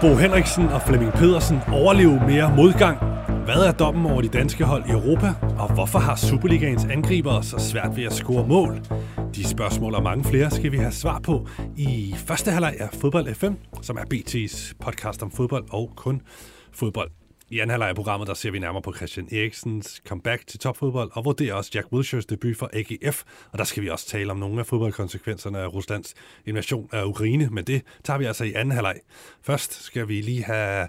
Bo Henriksen og Flemming Pedersen overleve mere modgang? Hvad er dommen over de danske hold i Europa? Og hvorfor har Superligaens angribere så svært ved at score mål? De spørgsmål og mange flere skal vi have svar på i første halvleg af Fodbold FM, som er BT's podcast om fodbold og kun fodbold. I anden halvleg af programmet, der ser vi nærmere på Christian Eriksens comeback til topfodbold, og vurderer også Jack Wilshers debut for AGF. Og der skal vi også tale om nogle af fodboldkonsekvenserne af Ruslands invasion af Ukraine, men det tager vi altså i anden halvleg. Først skal vi lige have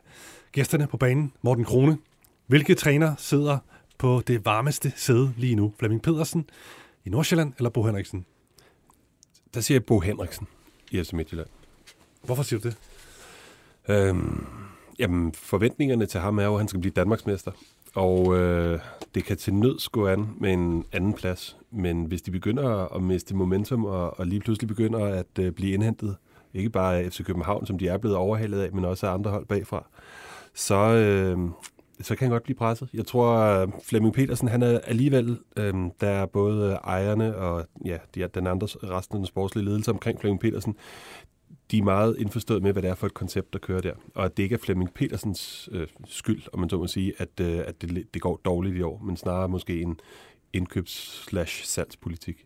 gæsterne på banen. Morten Krone, hvilke træner sidder på det varmeste sæde lige nu? Flemming Pedersen i Nordsjælland eller Bo Henriksen? Der siger jeg Bo Henriksen i FC Midtjylland. Hvorfor siger du det? Øhm, jamen, forventningerne til ham er jo, at han skal blive Danmarksmester. Og øh, det kan til nød gå an med en anden plads. Men hvis de begynder at miste momentum, og, og lige pludselig begynder at øh, blive indhentet, ikke bare af FC København, som de er blevet overhalet af, men også af andre hold bagfra, så, øh, så kan han godt blive presset. Jeg tror, øh, Flemming Petersen, han er alligevel, øh, der er både ejerne og ja, de den andre, resten af den sportslige ledelse omkring Flemming Petersen, de er meget indforstået med, hvad det er for et koncept, der kører der. Og at det ikke er Flemming Petersens øh, skyld, om man så må sige, at, øh, at det, det går dårligt i år, men snarere måske en indkøbs-salgspolitik.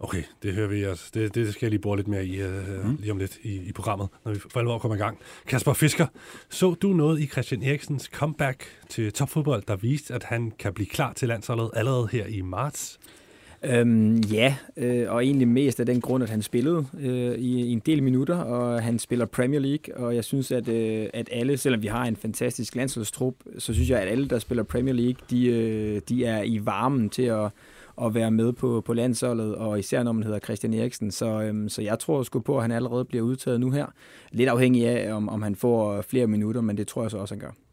Okay, det hører vi altså. Det, det skal jeg lige bruge lidt mere i uh, mm. lige om lidt i, i programmet, når vi for alvor kommer i gang. Kasper Fisker, så du noget i Christian Eriksens comeback til topfodbold, der viste, at han kan blive klar til landsholdet allerede her i marts? Øhm, ja, øh, og egentlig mest af den grund, at han spillede øh, i, i en del minutter, og han spiller Premier League, og jeg synes, at, øh, at alle, selvom vi har en fantastisk landsholdstrup, så synes jeg, at alle, der spiller Premier League, de, øh, de er i varmen til at, at være med på, på landsholdet, og især når man hedder Christian Eriksen. Så, øhm, så jeg tror sgu på, at han allerede bliver udtaget nu her. Lidt afhængig af, om, om han får flere minutter, men det tror jeg så også, han gør.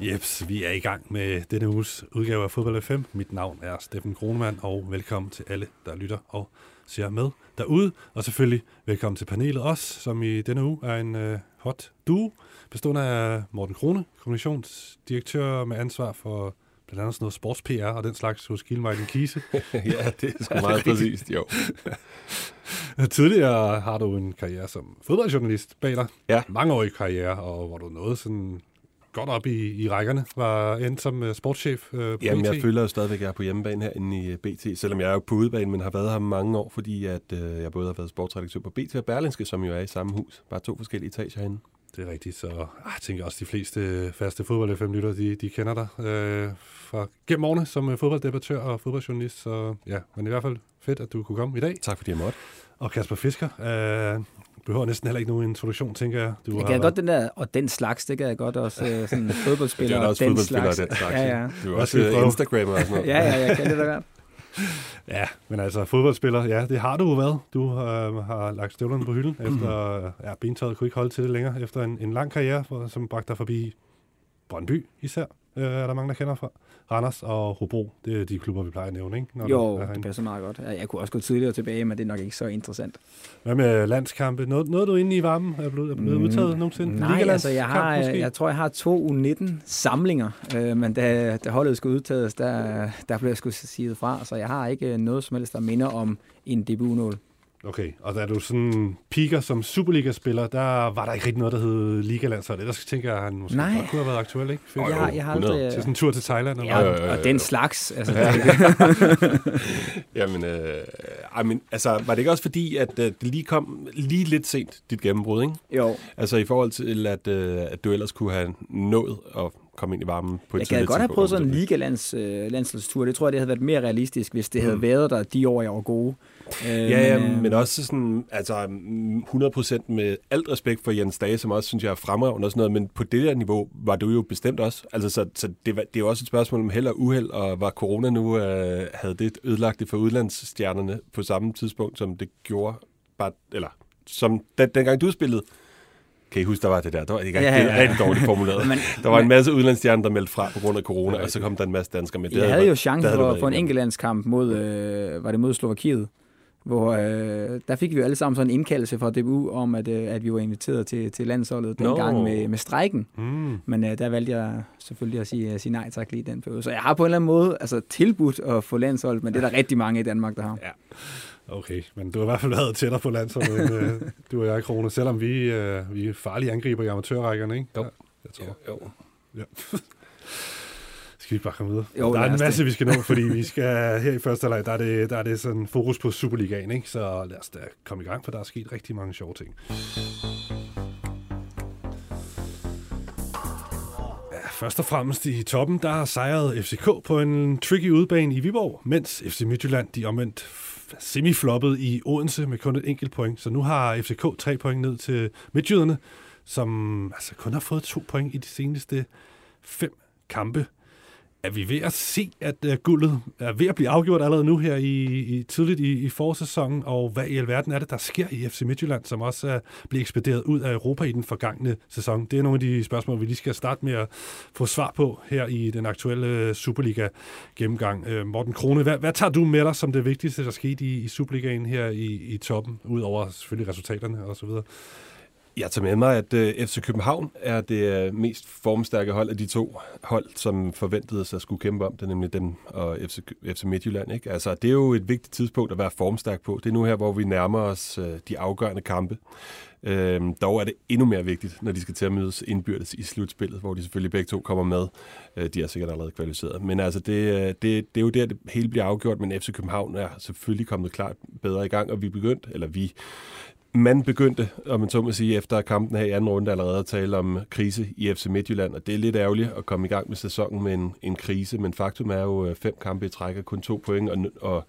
Jeps, vi er i gang med denne uges udgave af Fodbold FM. Mit navn er Steffen Kronemann, og velkommen til alle, der lytter og ser med derude. Og selvfølgelig velkommen til panelet også, som i denne uge er en uh, hot duo, bestående af Morten Krone, kommunikationsdirektør med ansvar for blandt andet sådan noget sports-PR og den slags hos Kielmeiden Kise. ja, det er sgu meget præcist, jo. Tidligere har du en karriere som fodboldjournalist bag dig. Ja. Mange år i karriere, og hvor du nåede sådan godt op i, i rækkerne, var endt som uh, sportschef uh, på Jamen, BT. jeg føler jo stadigvæk, at jeg er på hjemmebane herinde i øh, BT, selvom jeg er jo på udebane, men har været her mange år, fordi at, uh, jeg både har været sportsredaktør på BT og Berlinske, som jo er i samme hus. Bare to forskellige etager herinde. Det er rigtigt, så ah, jeg tænker også, at de fleste faste fodbold fm lytter de, de kender dig øh, fra gennem årene som fodbolddebattør og fodboldjournalist. Så ja, men i hvert fald fedt, at du kunne komme i dag. Tak fordi jeg måtte. Og Kasper Fisker, øh, behøver næsten heller ikke nogen introduktion, tænker jeg. Du jeg kan godt den der, og den slags, det kan jeg godt også, øh, sådan fodboldspiller det er også og den slags. den slags. Ja, ja. Du er også øh, Instagrammer og sådan noget. ja, ja, jeg kan det da godt. Ja, men altså fodboldspiller, ja, det har du jo været. Du øh, har lagt støvlerne på hylden, efter ja, bentøjet kunne ikke holde til det længere, efter en, en lang karriere, for, som bragte dig forbi Brøndby især, øh, er der mange, der kender fra. Randers og Hobro, det er de klubber, vi plejer at nævne, ikke? Når jo, det passer meget godt. Jeg kunne også gå tidligere tilbage, men det er nok ikke så interessant. Hvad med landskampe? Noget, noget du inde i varmen? Er blevet, er blevet udtaget mm, nogensinde? Nej, altså jeg, har, jeg tror, jeg har to U19-samlinger, øh, men da, da holdet skulle udtages, der, der blev jeg sgu sige fra, så jeg har ikke noget som helst, der minder om en debutnål. Okay, og da du sådan piker som Superliga-spiller, der var der ikke rigtig noget, der hed Ligalandshold. Ellers tænker jeg, at han måske Nej. godt kunne have været aktuel, ikke? jeg, har, jeg har aldrig... Til sådan en tur til Thailand? Ja, Eller? og, og den slags. Altså, Jamen, øh, I mean, altså, var det ikke også fordi, at øh, det lige kom lige lidt sent, dit gennembrud, ikke? Jo. Altså i forhold til, at, øh, at du ellers kunne have nået at komme ind i varmen på et Jeg kan godt have prøvet sådan en ligalands, øh. Det tror jeg, det havde været mere realistisk, hvis det havde mm. været der de år, jeg var gode. Øh, ja, ja, men, men også sådan, altså 100% med alt respekt for Jens Dage, som også synes jeg er fremragende og sådan noget, men på det der niveau var du jo bestemt også. Altså, så, så det, var, det er jo også et spørgsmål om held og uheld, og var corona nu, øh, havde det ødelagt det for udlandsstjernerne på samme tidspunkt, som det gjorde, bare, eller som den, dengang du spillede, kan I huske, der var det der? Der var ikke ja, ja, ja. det er rigtig dårligt formuleret. men, der var en masse udlandsstjerner, der meldte fra på grund af corona, og så kom der en masse danskere med. Det jeg havde, havde jo chance for, for en enkeltlandskamp mod, øh, var det mod Slovakiet, hvor øh, der fik vi jo alle sammen sådan en indkaldelse fra DBU om, at, øh, at vi var inviteret til, til landsholdet dengang Nå. med, med strækken. Mm. Men øh, der valgte jeg selvfølgelig at sige, at sige nej tak lige den periode. Så jeg har på en eller anden måde altså, tilbudt at få landsholdet, men det er der rigtig mange i Danmark, der har. Okay, men du har i hvert fald været tættere på landsholdet, end øh, du og jeg, Krone, selvom vi, øh, vi er farlige angriber i amatørrækkerne, ikke? Jo. Ja, jeg tror. Jo, jo. Ja. skal vi bare komme videre? Jo, der er en masse, vi skal nå, fordi vi skal her i første halvleg, der er det, der er det sådan fokus på Superligaen, ikke? Så lad os da komme i gang, for der er sket rigtig mange sjove ting. Først og fremmest i toppen, der har sejret FCK på en tricky udbane i Viborg, mens FC Midtjylland, de omvendt semifloppet i Odense med kun et enkelt point. Så nu har FCK tre point ned til Midtjyderne, som altså kun har fået to point i de seneste fem kampe. Er vi ved at se, at uh, guldet er ved at blive afgjort allerede nu her i, i tidligt i, i forsæsonen, og hvad i alverden er det, der sker i FC Midtjylland, som også uh, bliver ekspederet ud af Europa i den forgangne sæson? Det er nogle af de spørgsmål, vi lige skal starte med at få svar på her i den aktuelle øh, Superliga-gennemgang. Uh, Morten Krone, hvad, hvad tager du med dig som det vigtigste, der skete i, i Superligaen her i, i toppen, udover selvfølgelig resultaterne og så videre? Jeg tager med mig, at øh, FC København er det øh, mest formstærke hold af de to hold, som forventede sig at skulle kæmpe om det, nemlig dem og FC, FC Midtjylland. Ikke? Altså, det er jo et vigtigt tidspunkt at være formstærk på. Det er nu her, hvor vi nærmer os øh, de afgørende kampe. Øhm, dog er det endnu mere vigtigt, når de skal til at mødes indbyrdes i slutspillet, hvor de selvfølgelig begge to kommer med. Øh, de er sikkert allerede kvalificeret. Men altså, det, det, det er jo der, det hele bliver afgjort, men FC København er selvfølgelig kommet klart bedre i gang, og vi begyndt, eller vi man begyndte, om man så må sige, efter kampen her i anden runde allerede at tale om krise i FC Midtjylland, og det er lidt ærgerligt at komme i gang med sæsonen med en, en krise, men faktum er jo øh, fem kampe i træk og kun to point, og, og,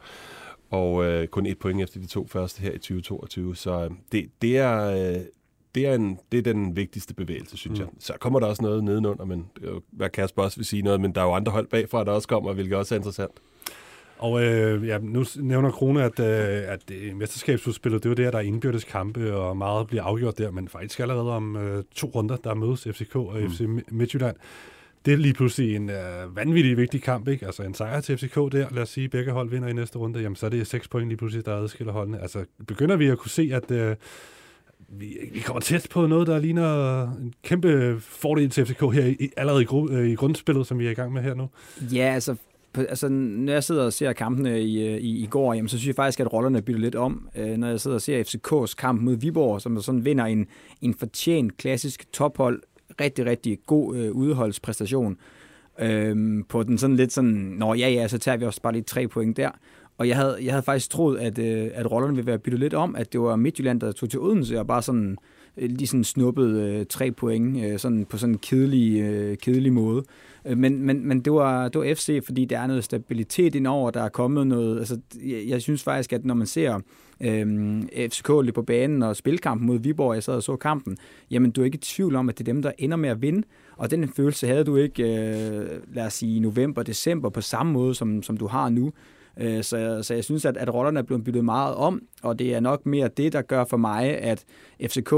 og øh, kun et point efter de to første her i 2022, så øh, det, det er... Øh, det er, en, det er den vigtigste bevægelse, synes mm. jeg. Så kommer der også noget nedenunder, men hvad Kasper også vil sige noget, men der er jo andre hold bagfra, der også kommer, hvilket også er interessant. Og øh, ja, nu nævner Krone, at, øh, at øh, mesterskabsudspillet, det er jo der, der er indbyrdes kampe, og meget bliver afgjort der, men faktisk allerede om øh, to runder, der mødes FCK og mm. FC Midtjylland. Det er lige pludselig en øh, vanvittig vigtig kamp, ikke? Altså en sejr til FCK der, lad os sige, at begge hold vinder i næste runde, jamen så er det seks point lige pludselig, der adskiller holdene. Altså begynder vi at kunne se, at øh, vi, vi kommer tæt på noget, der ligner en kæmpe fordel til FCK her i, allerede i, gru, øh, i grundspillet, som vi er i gang med her nu? Ja, altså altså, når jeg sidder og ser kampene i, øh, i, i går, jamen, så synes jeg faktisk, at rollerne bytter lidt om. Øh, når jeg sidder og ser FCK's kamp mod Viborg, som sådan vinder en, en fortjent klassisk tophold, rigtig, rigtig god øh, udholdspræstation. Øh, på den sådan lidt sådan, nå ja, ja, så tager vi også bare lige tre point der. Og jeg havde, jeg havde faktisk troet, at, øh, at rollerne ville være byttet lidt om, at det var Midtjylland, der tog til Odense og bare sådan Øh, lige sådan snuppet øh, tre point øh, sådan på sådan en kedelig, øh, kedelig måde. Øh, men, men, men det, var, det var FC, fordi der er noget stabilitet indover, der er kommet noget... Altså, jeg, jeg synes faktisk, at når man ser øh, FCK lige på banen og spilkampen mod Viborg, jeg sad og så kampen, jamen du er ikke i tvivl om, at det er dem, der ender med at vinde. Og den følelse havde du ikke, øh, lad os sige, i november, december på samme måde, som, som du har nu. Øh, så, så jeg synes, at, at rollerne er blevet byttet meget om, og det er nok mere det, der gør for mig, at FCK,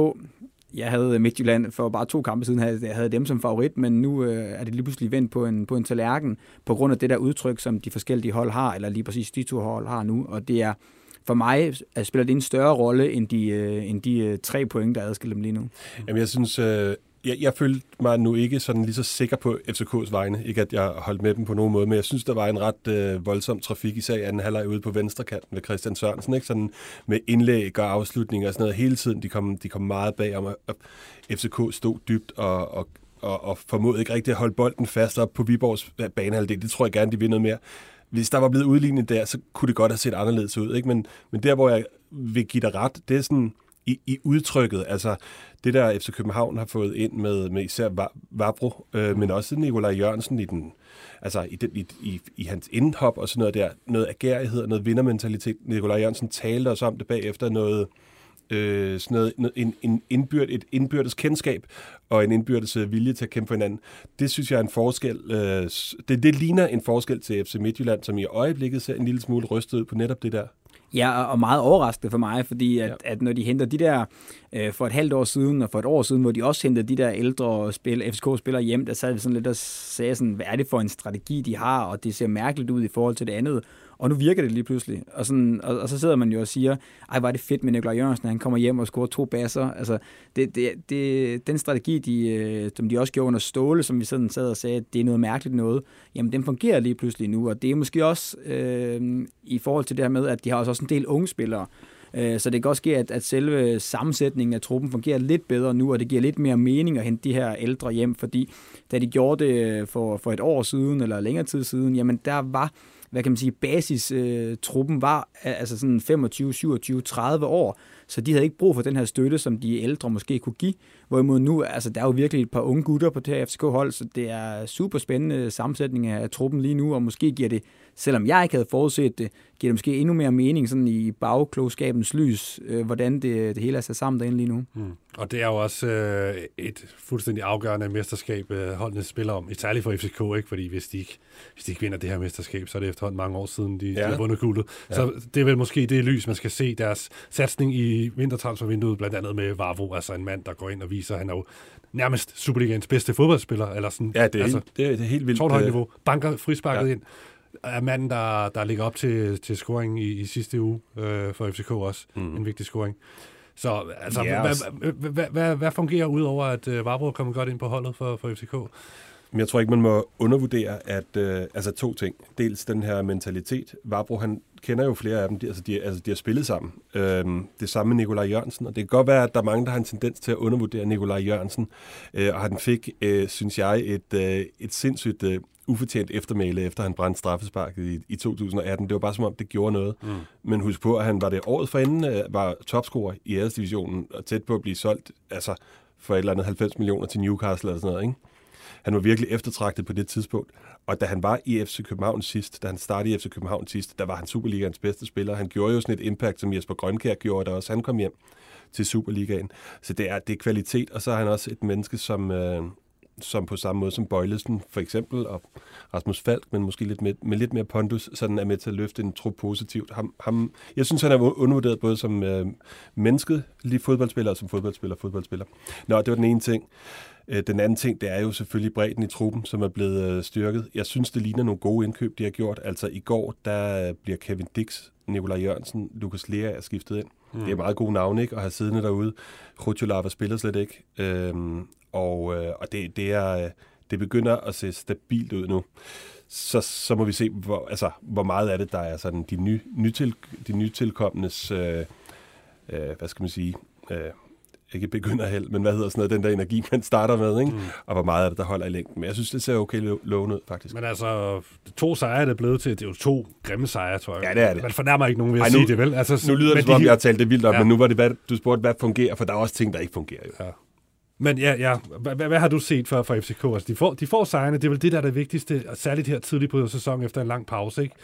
jeg havde Midtjylland for bare to kampe siden, havde, jeg havde dem som favorit, men nu øh, er det lige pludselig vendt på en, på en tallerken, på grund af det der udtryk, som de forskellige hold har, eller lige præcis de to hold har nu, og det er, for mig at spiller det en større rolle end de, øh, end de øh, tre point, der adskiller dem lige nu. Jamen jeg synes, øh, jeg, jeg følte mig nu ikke sådan lige så sikker på FCK's vegne. Ikke at jeg holdt med dem på nogen måde, men jeg synes, der var en ret øh, voldsom trafik, især i anden halvleg ude på venstre kanten med Christian Sørensen. Ikke? Sådan med indlæg og afslutninger og sådan noget hele tiden. De kom, de kom meget bag om, at FCK stod dybt og, og, og, og formåede ikke rigtig at holde bolden fast op på Viborgs øh, banehalvdel. Det tror jeg gerne, de vil noget mere. Hvis der var blevet udlignet der, så kunne det godt have set anderledes ud. Ikke? Men, men der, hvor jeg vil give dig ret, det er sådan i, i udtrykket. Altså, det der FC København har fået ind med, med især Vavro, øh, men også Nikolaj Jørgensen i den, altså i, den, i, i, i hans indhop og sådan noget der, noget agerighed og noget vindermentalitet. Nikolaj Jørgensen talte os om det bagefter, noget, øh, sådan noget, noget en, en indbyrd, et indbyrdes kendskab og en indbyrdes øh, vilje til at kæmpe for hinanden. Det synes jeg er en forskel. Øh, det, det ligner en forskel til FC Midtjylland, som i øjeblikket ser en lille smule rystet ud på netop det der. Ja, og meget overraskende for mig, fordi at, ja. at når de henter de der øh, for et halvt år siden og for et år siden, hvor de også hentede de der ældre spil, FCK-spillere hjem, der sad vi sådan lidt og sagde sådan, hvad er det for en strategi, de har, og det ser mærkeligt ud i forhold til det andet og nu virker det lige pludselig. Og, sådan, og, og så sidder man jo og siger, ej, var det fedt med Nikolaj Jørgensen, han kommer hjem og scorer to basser. Altså, det, det, det, den strategi, de, øh, som de også gjorde under Ståle, som vi sådan sad og sagde, at det er noget mærkeligt noget, jamen den fungerer lige pludselig nu, og det er måske også øh, i forhold til det her med, at de har også en del unge spillere, øh, så det kan også ske, at, at selve sammensætningen af truppen fungerer lidt bedre nu, og det giver lidt mere mening at hente de her ældre hjem, fordi da de gjorde det øh, for, for et år siden, eller længere tid siden, jamen der var hvad kan man sige, basistruppen øh, var altså sådan 25, 27, 30 år, så de havde ikke brug for den her støtte, som de ældre måske kunne give. Hvorimod nu, altså der er jo virkelig et par unge gutter på det her FCK-hold, så det er super spændende sammensætning af truppen lige nu, og måske giver det selvom jeg ikke havde forudset det, giver det måske endnu mere mening sådan i bagklogskabens lys, øh, hvordan det, det hele er sat sammen derinde lige nu. Mm. Og det er jo også øh, et fuldstændig afgørende mesterskab, øh, holdene spiller om, særligt for FCK, ikke? fordi hvis de ikke, hvis de ikke vinder det her mesterskab, så er det efterhånden mange år siden, de, ja. de har vundet guldet. Ja. Så det er vel måske det lys, man skal se deres satsning i vintertransfervinduet, blandt andet med Vavro, altså en mand, der går ind og viser, at han er jo nærmest Superligaens bedste fodboldspiller, eller sådan, ja, det er, altså, det er, det er helt vildt. Tårnhøjt niveau, banker frisparket ja. ind, er manden, der, der ligger op til, til scoring i, i sidste uge øh, for FCK også. Mm. En vigtig scoring. Så altså, yes. hvad, hvad, hvad, hvad, hvad fungerer ud over, at øh, Varbro er kommet godt ind på holdet for, for FCK? Men jeg tror ikke, man må undervurdere, at øh, altså to ting. Dels den her mentalitet. Varbro, han kender jo flere af dem. De, altså, de, altså, de har spillet sammen. Øhm, det samme med Nikolaj Jørgensen. Og det kan godt være, at der er mange, der har en tendens til at undervurdere Nikolaj Jørgensen. Øh, og han fik, øh, synes jeg, et, øh, et sindssygt øh, ufortjent eftermæle, efter han brændte straffesparket i, i 2018. Det var bare som om, det gjorde noget. Mm. Men husk på, at han var det året forinden, øh, var topscorer i æresdivisionen og tæt på at blive solgt altså, for et eller andet 90 millioner til Newcastle eller sådan noget. Ikke? Han var virkelig eftertragtet på det tidspunkt. Og da han var i FC København sidst, da han startede i FC København sidst, der var han Superligaens bedste spiller. Han gjorde jo sådan et impact, som Jesper Grønkær gjorde, da også han kom hjem til Superligaen. Så det er, det er kvalitet, og så er han også et menneske, som, øh, som på samme måde som Bøjlesen for eksempel, og Rasmus Falk, men måske lidt med, med lidt mere pondus, sådan er med til at løfte en trup positivt. Ham, ham, jeg synes, han er undervurderet både som øh, mennesket, lige fodboldspiller, og som fodboldspiller, fodboldspiller. Nå, det var den ene ting. Øh, den anden ting, det er jo selvfølgelig bredden i truppen, som er blevet øh, styrket. Jeg synes, det ligner nogle gode indkøb, de har gjort. Altså i går, der bliver Kevin Dix, Nikolaj Jørgensen, Lukas Lea er skiftet ind. Mm. Det er meget gode navne, ikke? At have siddende derude. Rutjolava spiller slet ikke. Øhm, og øh, og det, det, er, det begynder at se stabilt ud nu. Så, så må vi se, hvor, altså, hvor meget af det, der er sådan de, ny, nytil, de nytilkomnes, øh, øh, hvad skal man sige, øh, ikke begynder held, men hvad hedder sådan noget, den der energi, man starter med, ikke? Mm. og hvor meget af det, der holder i længden. Men jeg synes, det ser okay lovende ud, faktisk. Men altså, to sejre er det blevet til, det er jo to grimme sejre, tror jeg. Ja, det er det. Man fornærmer ikke nogen ved at Ej, nu, sige det, vel? Altså, nu lyder det, som om jeg har talt det vildt op, ja. men nu var det, hvad, du spurgte, hvad fungerer, for der er også ting, der ikke fungerer. Jo. Ja. Men ja, ja. Hvad, hvad har du set for, for FCK? Altså, de får, de får sejrene, det er vel det, der er det vigtigste, særligt her tidligt på sæsonen efter en lang pause, ikke?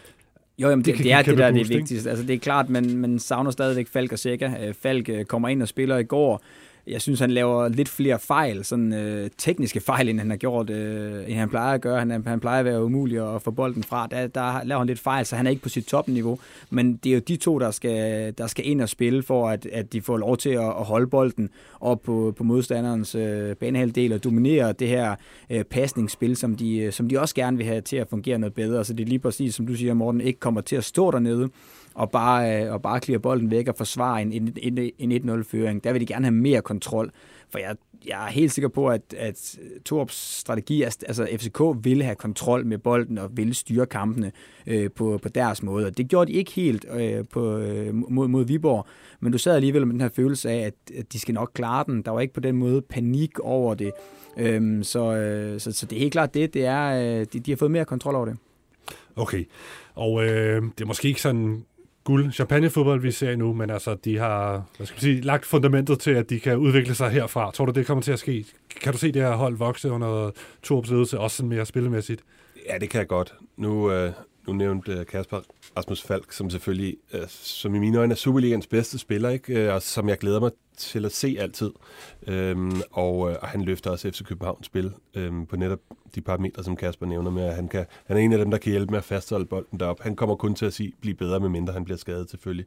Jo, jamen, det, det, det er det, der er det vigtigste. Altså, det er klart, man, man savner stadigvæk Falk og Sækker. Øh, Falk øh, kommer ind og spiller i går, jeg synes, han laver lidt flere fejl, sådan øh, tekniske fejl, end han har gjort, øh, end han plejer at gøre. Han, han plejer at være umulig at få bolden fra. Der, der laver han lidt fejl, så han er ikke på sit topniveau. Men det er jo de to, der skal, der skal ind og spille, for at, at de får lov til at, at holde bolden op på, på modstanderens øh, banehalvdel og dominere det her øh, pasningsspil, som de, øh, som de også gerne vil have til at fungere noget bedre. Så det er lige præcis, som du siger, Morten, ikke kommer til at stå dernede, og bare, øh, og bare klire bolden væk og forsvare en, en, en, en 1-0-føring. Der vil de gerne have mere kontrol. For jeg, jeg er helt sikker på, at, at Torps strategi, altså FCK ville have kontrol med bolden og ville styre kampene øh, på, på deres måde. Og det gjorde de ikke helt øh, på, øh, mod, mod Viborg, men du sad alligevel med den her følelse af, at, at de skal nok klare den. Der var ikke på den måde panik over det. Øhm, så, øh, så, så det er helt klart det. det er, øh, de, de har fået mere kontrol over det. Okay, og øh, det er måske ikke sådan guld champagnefodbold, vi ser nu, men altså, de har hvad skal man sige, lagt fundamentet til, at de kan udvikle sig herfra. Tror du, det kommer til at ske? Kan du se det her hold vokse under Torps ledelse, også sådan mere spillemæssigt? Ja, det kan jeg godt. Nu, øh, nu nævnte øh, Kasper Rasmus Falk, som selvfølgelig, øh, som i mine øjne er Superligans bedste spiller, ikke? Øh, og som jeg glæder mig til at se altid. Øhm, og, øh, og han løfter også FC Københavns spil øhm, på netop de parametre, som Kasper nævner med, at han, kan, han er en af dem, der kan hjælpe med at fastholde bolden deroppe. Han kommer kun til at sige, blive bedre, med mindre han bliver skadet selvfølgelig.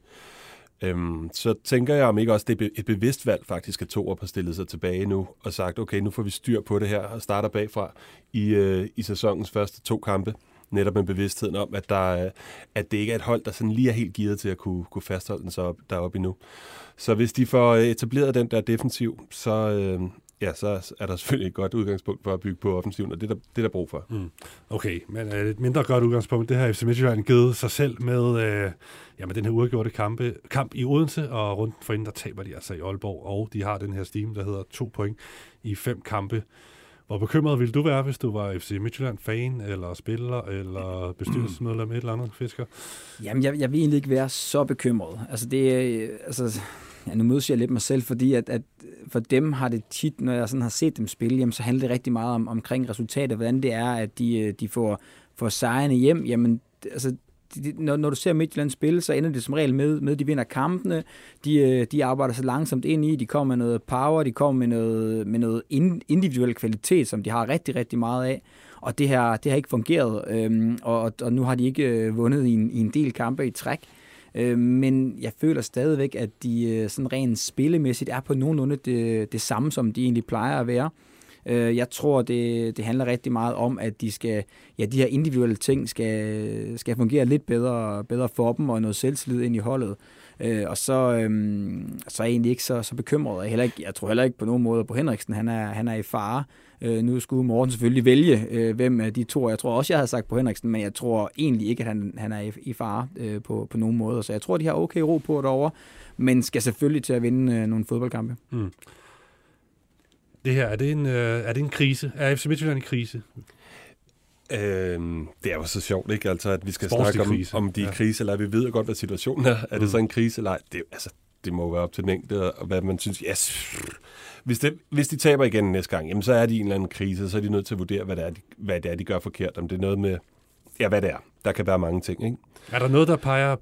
Øhm, så tænker jeg om ikke også, det er et bevidst valg faktisk, at Torup har stillet sig tilbage nu og sagt, okay, nu får vi styr på det her og starter bagfra i, øh, i sæsonens første to kampe netop med bevidstheden om, at, der, øh, at det ikke er et hold, der sådan lige er helt gearet til at kunne, kunne fastholde den så op, deroppe endnu. Så hvis de får øh, etableret den der defensiv, så, øh, ja, så er der selvfølgelig et godt udgangspunkt for at bygge på offensiven, og det er der, det er der brug for. Mm. Okay, men uh, et mindre godt udgangspunkt, det har FC Midtjylland givet sig selv med, øh, jamen, den her uafgjorte kampe, kamp i Odense, og rundt for inden, der taber de altså i Aalborg, og de har den her steam, der hedder to point i fem kampe. Hvor bekymret ville du være, hvis du var FC Midtjylland-fan, eller spiller, eller bestyrelsesmedlem, et eller andet fisker? Jamen, jeg, jeg vil egentlig ikke være så bekymret. Altså, det, altså, ja, nu mødes jeg lidt mig selv, fordi at, at for dem har det tit, når jeg sådan har set dem spille, jamen, så handler det rigtig meget om, omkring resultatet, hvordan det er, at de, øh, de får, får sejrene hjem. Jamen, altså, de, når, når du ser Midtjylland spille, så ender det som regel med, med at de vinder kampene. De, øh, de arbejder så langsomt ind i, de kommer med noget power, de kommer med noget, med noget individuel kvalitet, som de har rigtig, rigtig meget af. Og det her, det har ikke fungeret, øhm, og, og nu har de ikke øh, vundet i en, i en del kampe i træk. Øh, men jeg føler stadigvæk, at de øh, sådan rent spillemæssigt er på nogenlunde det, det samme, som de egentlig plejer at være. Øh, Øh, jeg tror, det, det handler rigtig meget om, at de skal, ja, de her individuelle ting skal, skal fungere lidt bedre, bedre for dem, og noget selvtillid ind i holdet. Øh, og så, øhm, så er jeg egentlig ikke så, så bekymret. Jeg, heller ikke, jeg tror heller ikke på nogen måde på Henriksen, han er, han er i fare. Øh, nu skulle Morten selvfølgelig vælge, øh, hvem af de to. Jeg tror også, jeg havde sagt på Henriksen, men jeg tror egentlig ikke, at han, han er i, i fare øh, på, på nogen måde. Så jeg tror, de har okay ro på derovre, men skal selvfølgelig til at vinde øh, nogle fodboldkampe. Mm. Det her, er det en, øh, er det en krise? Er FC Midtjylland en krise? Øhm, det er jo så sjovt, ikke? Altså, at vi skal snakke om, om de er ja. krise, eller vi ved jo godt, hvad situationen er. Er mm. det så en krise, eller det, altså, det må være op til den enkelte, og hvad man synes, yes, hvis, det, hvis de taber igen næste gang, jamen, så er de i en eller anden krise, så er de nødt til at vurdere, hvad det er, de, hvad det er, de gør forkert. Om det er noget med, ja, hvad det er. Der kan være mange ting, ikke? Er der noget, der peger,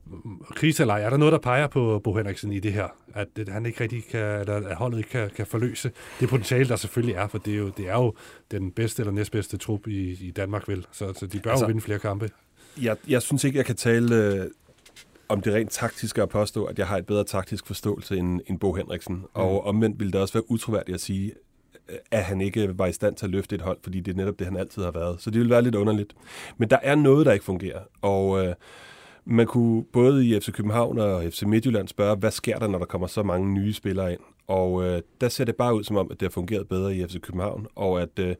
krise eller er der noget, der peger på Bo Henriksen i det her? At, at han ikke rigtig kan, eller at holdet ikke kan, kan forløse det potentiale, der selvfølgelig er, for det er jo, det er jo den bedste eller næstbedste trup i, i Danmark, vel? Så, så de bør altså, jo vinde flere kampe. Jeg, jeg synes ikke, jeg kan tale øh, om det rent taktiske at påstå, at jeg har et bedre taktisk forståelse end, end Bo Henriksen. Mm. Og omvendt ville det også være utroværdigt at sige, Øh, at han ikke var i stand til at løfte et hold, fordi det er netop det, han altid har været. Så det vil være lidt underligt. Men der er noget, der ikke fungerer. Og øh, man kunne både i FC København og FC Midtjylland spørge, hvad sker der, når der kommer så mange nye spillere ind? Og øh, der ser det bare ud som om, at det har fungeret bedre i FC København, og at øh,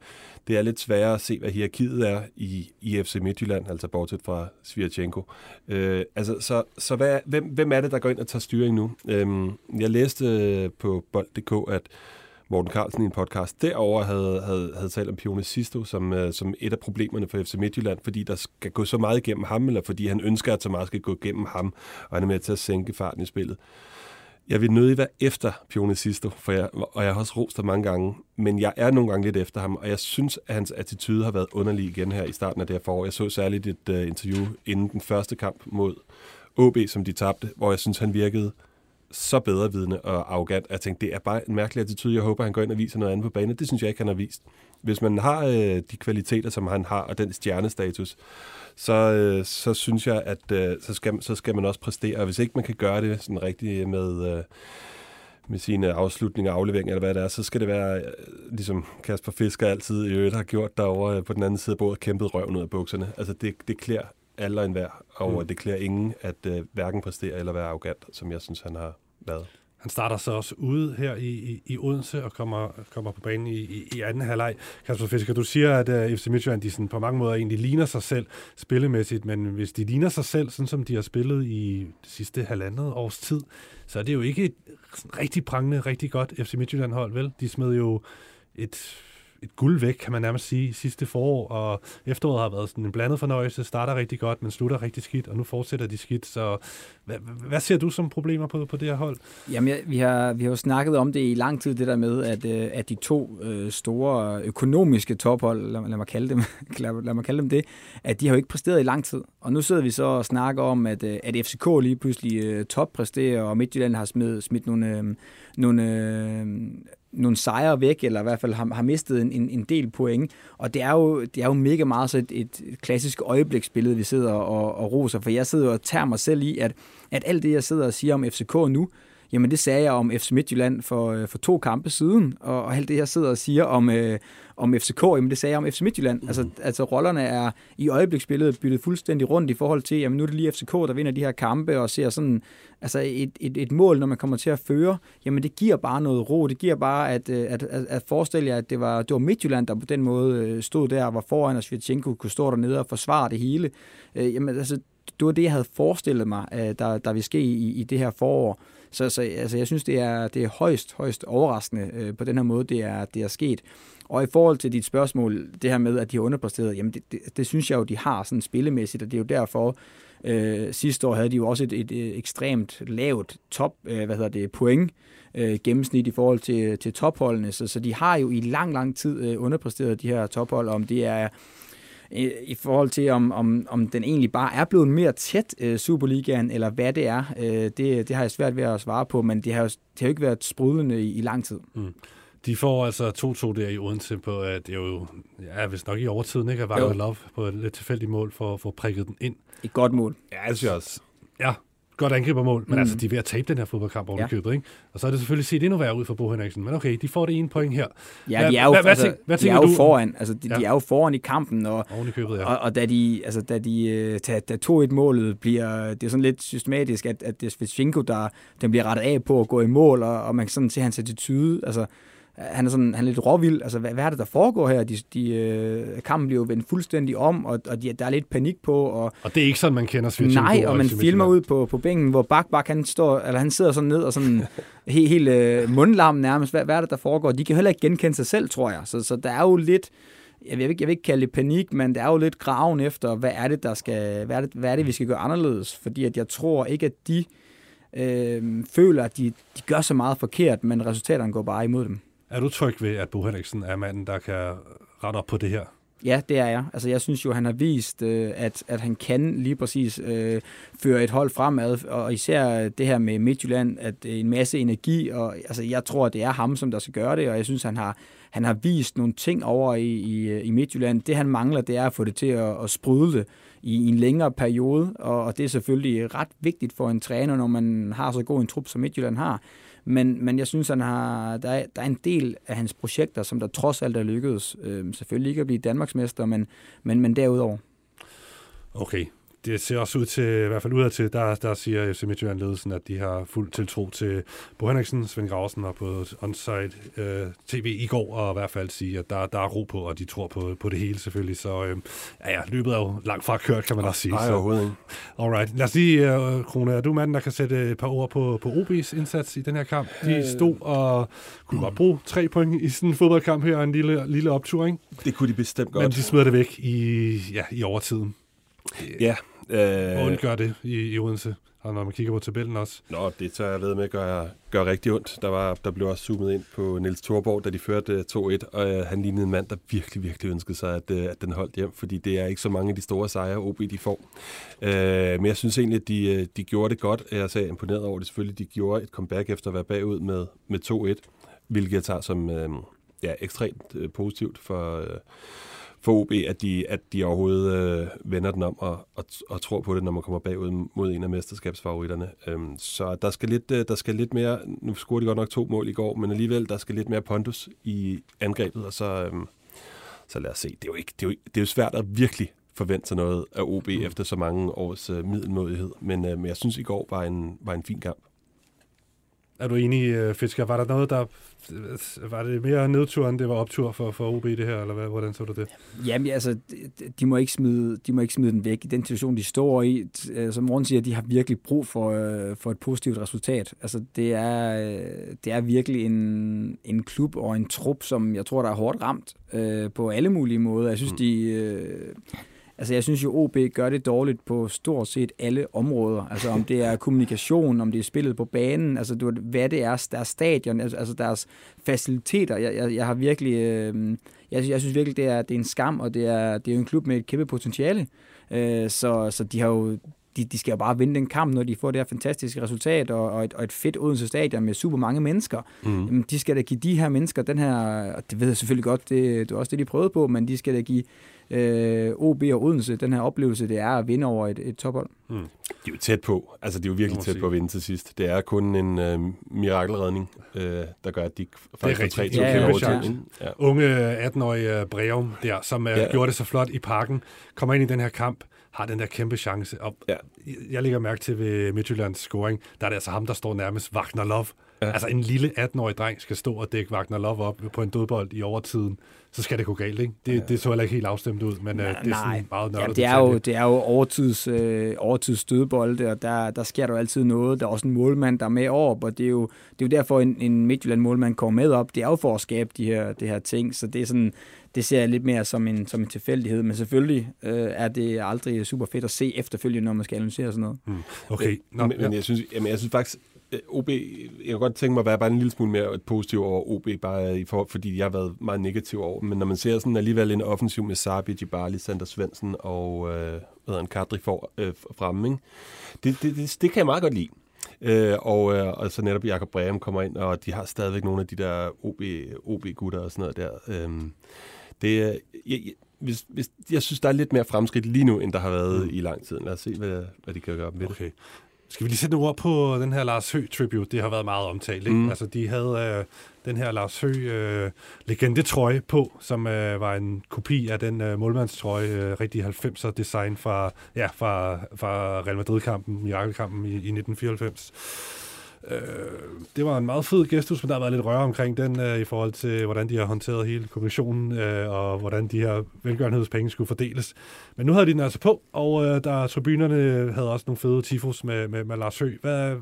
det er lidt sværere at se, hvad hierarkiet er i, i FC Midtjylland, altså bortset fra Svirchenko. Øh, altså, så så hvad, hvem, hvem er det, der går ind og tager styring nu? Øh, jeg læste øh, på bold.dk, at Morten Carlsen i en podcast derover havde, havde, havde talt om Pione Sisto som, øh, som et af problemerne for FC Midtjylland, fordi der skal gå så meget igennem ham, eller fordi han ønsker, at så meget skal gå igennem ham, og han er med til at sænke farten i spillet. Jeg vil nødig være efter Pione Sisto, for jeg, og jeg har også rost ham mange gange, men jeg er nogle gange lidt efter ham, og jeg synes, at hans attitude har været underlig igen her i starten af det her forår. Jeg så særligt et uh, interview inden den første kamp mod OB, som de tabte, hvor jeg synes, han virkede så bedre vidne og arrogant. Jeg tænkte, det er bare en mærkelig attitude. Jeg håber, han går ind og viser noget andet på banen. Det synes jeg ikke, han har vist. Hvis man har øh, de kvaliteter, som han har, og den stjernestatus, så, øh, så synes jeg, at øh, så, skal, så skal man også præstere. Og hvis ikke man kan gøre det sådan rigtigt med... Øh, med sine afslutninger og afleveringer, eller hvad det er, så skal det være, øh, ligesom Kasper Fisker altid i øvrigt har gjort derovre øh, på den anden side af bordet, kæmpet røven ud af bukserne. Altså det, det klæder alle og enhver, og mm. det klæder ingen at uh, hverken præstere eller være arrogant, som jeg synes, han har været. Han starter så også ude her i, i, i Odense og kommer, kommer på banen i, i, i anden halvleg. Kasper Fisker, du siger, at uh, FC Midtjylland de sådan på mange måder egentlig ligner sig selv spillemæssigt, men hvis de ligner sig selv, sådan som de har spillet i det sidste halvandet års tid, så er det jo ikke et rigtig prangende, rigtig godt FC Midtjylland-hold, vel? De smed jo et et guld væk, kan man nærmest sige, sidste forår, og efteråret har været sådan en blandet fornøjelse, starter rigtig godt, men slutter rigtig skidt, og nu fortsætter de skidt, så hvad, hvad ser du som problemer på, på det her hold? Jamen, vi, har, vi har jo snakket om det i lang tid, det der med, at, øh, at de to øh, store økonomiske tophold, lad, lad, mig kalde dem, lad, lad mig kalde dem det, at de har jo ikke præsteret i lang tid, og nu sidder vi så og snakker om, at, øh, at FCK lige pludselig øh, toppræsterer, og Midtjylland har smidt, smidt nogle, øh, nogle øh, nogle sejre væk, eller i hvert fald har, har mistet en, en, en del point. Og det er jo, det er jo mega meget så et, et klassisk øjebliksbillede, vi sidder og, og roser, for jeg sidder og tager mig selv i, at, at alt det, jeg sidder og siger om FCK nu, Jamen det sagde jeg om FC Midtjylland for, øh, for to kampe siden, og, og alt det, jeg sidder og siger om, øh, om FCK, jamen det sagde jeg om FC Midtjylland. Mm. Altså, altså rollerne er i øjebliksbilledet byttet fuldstændig rundt i forhold til, jamen nu er det lige FCK, der vinder de her kampe, og ser sådan, altså et, et, et mål, når man kommer til at føre, jamen det giver bare noget ro, det giver bare, at, øh, at, at, at forestille jer, at det var, det var Midtjylland, der på den måde øh, stod der og var foran, og Svirtjenko kunne stå dernede og forsvare det hele. Øh, jamen altså, det var det, jeg havde forestillet mig, der, der vil ske i, i det her forår. Så, så altså, jeg synes, det er, det er højst, højst overraskende øh, på den her måde, det er, det er sket. Og i forhold til dit spørgsmål, det her med, at de har underpræsteret, jamen det, det, det synes jeg jo, de har sådan spillemæssigt, og det er jo derfor, øh, sidste år havde de jo også et, et, et ekstremt lavt top, øh, hvad hedder det, point, øh, gennemsnit i forhold til, til topholdene, så, så de har jo i lang, lang tid øh, underpræsteret de her tophold, om det er i, i forhold til, om, om, om den egentlig bare er blevet mere tæt, øh, Superligaen, eller hvad det er, øh, det, det har jeg svært ved at svare på, men det har jo, det har jo ikke været sprudlende i, i lang tid. Mm. De får altså 2-2 der i Odense på, at det er jo, ja, hvis nok i overtiden, ikke? At Vagner Love på et lidt tilfældigt mål for at få prikket den ind. Et godt mål. Ja, det synes jeg også. Ja, godt angribermål, men mm. altså, de er ved at tabe den her fodboldkamp over ja. købet, ikke? Og så er det selvfølgelig set endnu værre ud for Bo Henriksen, men okay, de får det ene point her. Ja, de er jo, hvad, altså, hvad, hvad de er jo du? foran, altså, de, ja. de, er jo foran i kampen, og, i købet, ja. og, og, da de, altså, da de, da, da 2-1-målet bliver, det er sådan lidt systematisk, at, at det er Svitsinko, der, der bliver rettet af på at gå i mål, og, og man kan sådan se hans attitude, altså, han er, sådan, han er lidt råvild. Altså, hvad, hvad er det, der foregår her? De, de, øh, kampen bliver jo vendt fuldstændig om, og, og de, der er lidt panik på. Og, og det er ikke sådan, man kender Svirtjenko? Nej, og man filmer ud på, på bænken, hvor Bak Bak, han, står, eller han sidder sådan ned og sådan helt, helt øh, mundlam nærmest. Hvad, hvad er det, der foregår? De kan heller ikke genkende sig selv, tror jeg. Så, så der er jo lidt jeg vil, ikke, jeg vil ikke kalde det panik, men det er jo lidt graven efter, hvad er det, der skal, hvad er det, hvad er det vi skal gøre anderledes? Fordi at jeg tror ikke, at de øh, føler, at de, de gør så meget forkert, men resultaterne går bare imod dem. Er du tryg ved, at Bo Henriksen er manden, der kan rette op på det her? Ja, det er jeg. Altså, jeg synes jo, han har vist, øh, at, at han kan lige præcis øh, føre et hold fremad, og især det her med Midtjylland, at en masse energi, og altså, jeg tror, at det er ham, som der skal gøre det, og jeg synes, han har, han har vist nogle ting over i, i, øh, i Midtjylland. Det, han mangler, det er at få det til at, at sprudle det i, i en længere periode, og, og det er selvfølgelig ret vigtigt for en træner, når man har så god en trup, som Midtjylland har. Men, men jeg synes, han har, der, er, der er en del af hans projekter, som der trods alt er lykkedes. Øh, selvfølgelig ikke at blive Danmarksmester, men, men, men derudover. Okay, det ser også ud til, i hvert fald udad til, der, der siger FC Midtjylland-ledelsen, at de har fuld tiltro til Bo Henriksen, Svend Grausen og på onsite øh, tv i går, og i hvert fald sige, at der, der er ro på, og de tror på, på det hele selvfølgelig. Så øh, ja, ja, løbet er jo langt fra kørt, kan man også sige. Nej, overhovedet ikke. Alright. Lad os lige, uh, Krone, er du manden, der kan sætte et par ord på, på OB's indsats i den her kamp? De øh. stod og kunne godt bruge tre point i sådan en fodboldkamp her, en lille, lille optur, ikke? Det kunne de bestemt godt. Men de smider det væk i, ja, i overtiden. Ja, Øh, ondt gør det i, i Odense, og når man kigger på tabellen også. Nå, det tager jeg ved med gør, gør rigtig ondt. Der, var, der blev også zoomet ind på Niels Thorborg, da de førte 2-1, og øh, han lignede en mand, der virkelig, virkelig ønskede sig, at, øh, at den holdt hjem, fordi det er ikke så mange af de store sejre, OB de får. Øh, men jeg synes egentlig, at de, øh, de gjorde det godt. Jeg er så imponeret over det selvfølgelig. De gjorde et comeback efter at være bagud med, med 2-1, hvilket jeg tager som øh, ja, ekstremt øh, positivt for... Øh, for OB, at de, at de overhovedet øh, vender den om og, og, og tror på det, når man kommer bagud mod en af mesterskabsfavoritterne. Øhm, så der skal, lidt, øh, der skal lidt mere, nu scorede de godt nok to mål i går, men alligevel, der skal lidt mere pondus i angrebet, og så, øhm, så lad os se. Det er, jo ikke, det, er jo, det er jo svært at virkelig forvente sig noget af OB mm. efter så mange års øh, middelmodighed, men, øh, men jeg synes, i går var en, var en fin kamp. Er du enig, øh, Fisker? Var der noget, der... Var det mere nedtur, end det var optur for, for OB det her, eller hvad, hvordan så du det? Jamen, altså, de må, ikke smide, de må ikke smide den væk i den situation, de står i. Øh, som Morten siger, de har virkelig brug for, øh, for et positivt resultat. Altså, det er, det er virkelig en, en klub og en trup, som jeg tror, der er hårdt ramt øh, på alle mulige måder. Jeg synes, mm. de... Øh, Altså, jeg synes jo, OB gør det dårligt på stort set alle områder. Altså, om det er kommunikation, om det er spillet på banen, altså, du, hvad det er, deres stadion, altså, altså deres faciliteter. Jeg, jeg, jeg har virkelig... Øh, jeg, jeg synes virkelig, det er, det er en skam, og det er, det er jo en klub med et kæmpe potentiale. Øh, så, så de har jo de, de skal jo bare vinde den kamp, når de får det her fantastiske resultat, og, og, et, og et fedt Odense Stadion med super mange mennesker. Mm. Jamen, de skal da give de her mennesker den her, og det ved jeg selvfølgelig godt, det, det er også det, de prøvede på, men de skal da give øh, OB og Odense den her oplevelse, det er at vinde over et, et tophold. Mm. De er jo tæt på. Altså, de er jo virkelig tæt på at vinde til sidst. Det er kun en øh, mirakelredning, øh, der gør, at de faktisk får 3 ja, ja, ja. ja. Unge 18-årige Breum der, som øh, ja. gjorde det så flot i parken, kommer ind i den her kamp, har den der kæmpe chance. Og ja. Jeg lægger mærke til ved Midtjyllands scoring, der er det altså ham, der står nærmest Wagner Love. Ja. Altså en lille 18-årig dreng skal stå og dække Wagner Love op på en dødbold i overtiden så skal det gå galt, ikke? Det, ja. det så heller ikke helt afstemt ud, men nej, øh, det er sådan meget nørdet. Ja, det, er jo, det er jo overtids, øh, overtids stødbolde, og der, der sker der jo altid noget. Der er også en målmand, der er med op, og det er jo, det er jo derfor, en, en Midtjylland-målmand kommer med op. Det er jo for at skabe de her, de her ting, så det er sådan, det ser jeg lidt mere som en, som en tilfældighed, men selvfølgelig øh, er det aldrig super fedt at se efterfølgende, når man skal analysere sådan noget. Mm. Okay. Nå, men, ja. men jeg, synes, jamen, jeg synes faktisk, Øh, OB, jeg kan godt tænke mig at være bare en lille smule mere positiv over OB, bare i for, fordi jeg har været meget negativ over Men når man ser sådan alligevel en offensiv med Sabi, Jibali, Sander Svendsen og øh, hvad en Kadri for, øh, fremme, ikke? Det, det, det, det, kan jeg meget godt lide. Øh, og, øh, og så netop Jakob Breum kommer ind, og de har stadigvæk nogle af de der OB, OB-gutter og sådan noget der. Øh, det, jeg, hvis, hvis, jeg synes, der er lidt mere fremskridt lige nu, end der har været mm. i lang tid. Lad os se, hvad, hvad de kan gøre med okay. det. Skal vi lige sætte nogle ord på den her Lars Høgh tribute? Det har været meget omtalt. Ikke? Mm. Altså, de havde øh, den her Lars Høgh øh, legendetrøje på, som øh, var en kopi af den øh, målmandstrøje, øh, rigtig 90'er design fra, ja, fra, fra Real Madrid-kampen, Mirakelkampen i, i 1994. Øh, det var en meget fed gestus, men der har været lidt røre omkring den øh, i forhold til, hvordan de har håndteret hele kommissionen, øh, og hvordan de her velgørenhedspenge skulle fordeles. Men nu havde de den altså på, og øh, der tribunerne øh, havde også nogle fede tifos med, med, med Lars Høgh. Hvad,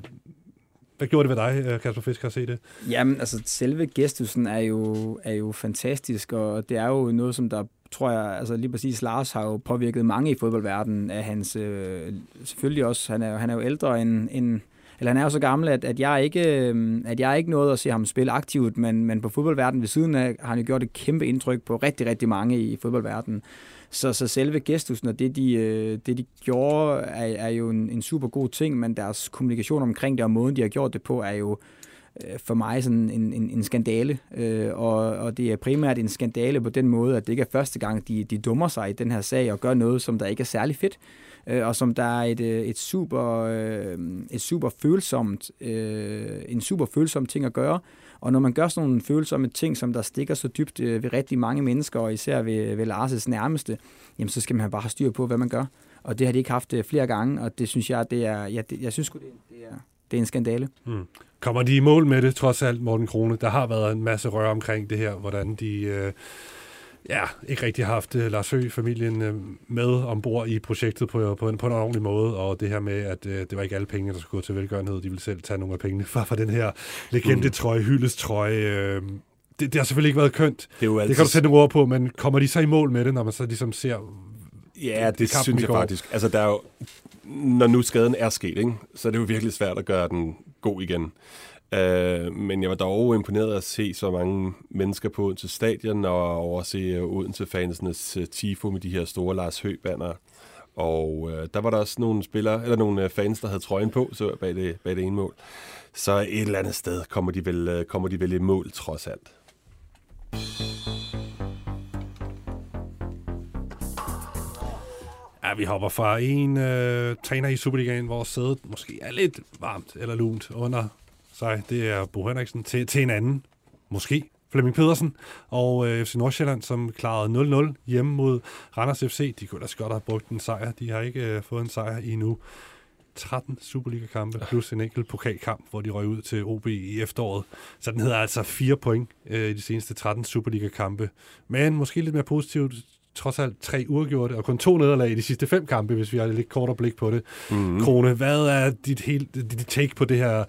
hvad gjorde det ved dig, øh, Kasper Fisk, at se det? Jamen, altså selve gestusen er jo, er jo fantastisk, og det er jo noget, som der tror jeg, altså lige præcis Lars har jo påvirket mange i fodboldverdenen af hans, øh, selvfølgelig også, han er, han er jo ældre end, end eller han er jo så gammel, at, at, jeg ikke, øhm, at jeg ikke nåede at se ham spille aktivt, men, men på fodboldverdenen ved siden af har han jo gjort et kæmpe indtryk på rigtig, rigtig mange i fodboldverdenen. Så, så selve gestusen og det, de, øh, det, de gjorde, er, er jo en, en super god ting, men deres kommunikation omkring det og måden, de har gjort det på, er jo øh, for mig sådan en, en, en skandale. Øh, og, og det er primært en skandale på den måde, at det ikke er første gang, de, de dummer sig i den her sag og gør noget, som der ikke er særlig fedt øh, og som der er et, øh, et, super, øh, et super følsomt, øh, en super følsom ting at gøre. Og når man gør sådan nogle følsomme ting, som der stikker så dybt øh, ved rigtig mange mennesker, og især ved, ved Lars' nærmeste, jamen så skal man bare have styr på, hvad man gør. Og det har de ikke haft øh, flere gange, og det synes jeg, det er, ja, det, jeg synes det, det er, det er en skandale. Hmm. Kommer de i mål med det, trods alt, Morten Krone? Der har været en masse rør omkring det her, hvordan de... Øh ja, ikke rigtig haft uh, Lars Høgh-familien uh, med ombord i projektet på, på, en, på en ordentlig måde, og det her med, at uh, det var ikke alle penge, der skulle gå til velgørenhed, de ville selv tage nogle af pengene fra, fra den her legende-trøje, hyldestrøje. Uh, det, det har selvfølgelig ikke været kønt. Det, er jo altid... det kan du sætte nogle ord på, men kommer de så i mål med det, når man så ligesom ser Ja, det synes jeg faktisk. Altså, der er jo, når nu skaden er sket, ikke, så er det jo virkelig svært at gøre den god igen. Uh, men jeg var dog imponeret at se så mange mennesker på Odense Stadion og overse Odense-fansenes uh, øh, tifo med de her store Lars Høgh-banner. Og øh, der var der også nogle spillere, eller nogle øh, fans, der havde trøjen på så bag, det, bag det ene mål. Så et eller andet sted kommer de vel, kommer de vel i mål, trods alt. Ja, vi hopper fra en øh, træner i Superligaen, hvor sædet måske er lidt varmt eller lunt under sig, det er Bo Henriksen, til, til en anden, måske, Flemming Pedersen og øh, FC Nordsjælland, som klarede 0-0 hjemme mod Randers FC. De kunne da godt have brugt en sejr. De har ikke øh, fået en sejr endnu. 13 Superliga-kampe plus en enkelt pokalkamp, hvor de røg ud til OB i efteråret. Så den hedder altså 4 point øh, i de seneste 13 Superliga-kampe. Men måske lidt mere positivt, trods alt tre uafgjorte og kun to nederlag i de sidste fem kampe, hvis vi har lidt kortere blik på det. Mm-hmm. Krone, hvad er dit, helt, dit take på det her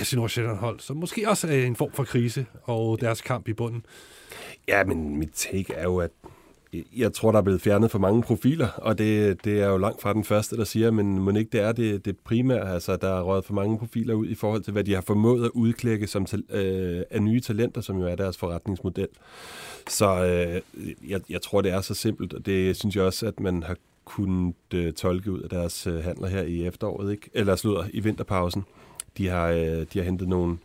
FC Nordsjælland hold, som måske også er en form for krise, og deres kamp i bunden. Ja, men mit take er jo, at jeg tror, der er blevet fjernet for mange profiler, og det, det er jo langt fra den første, der siger, men må ikke det er det, det primære, altså der er røget for mange profiler ud i forhold til, hvad de har formået at udklække som øh, af nye talenter, som jo er deres forretningsmodel. Så øh, jeg, jeg tror, det er så simpelt, og det synes jeg også, at man har kunnet øh, tolke ud af deres øh, handler her i efteråret, ikke? eller slutter i vinterpausen. De har, øh, de har hentet nogle,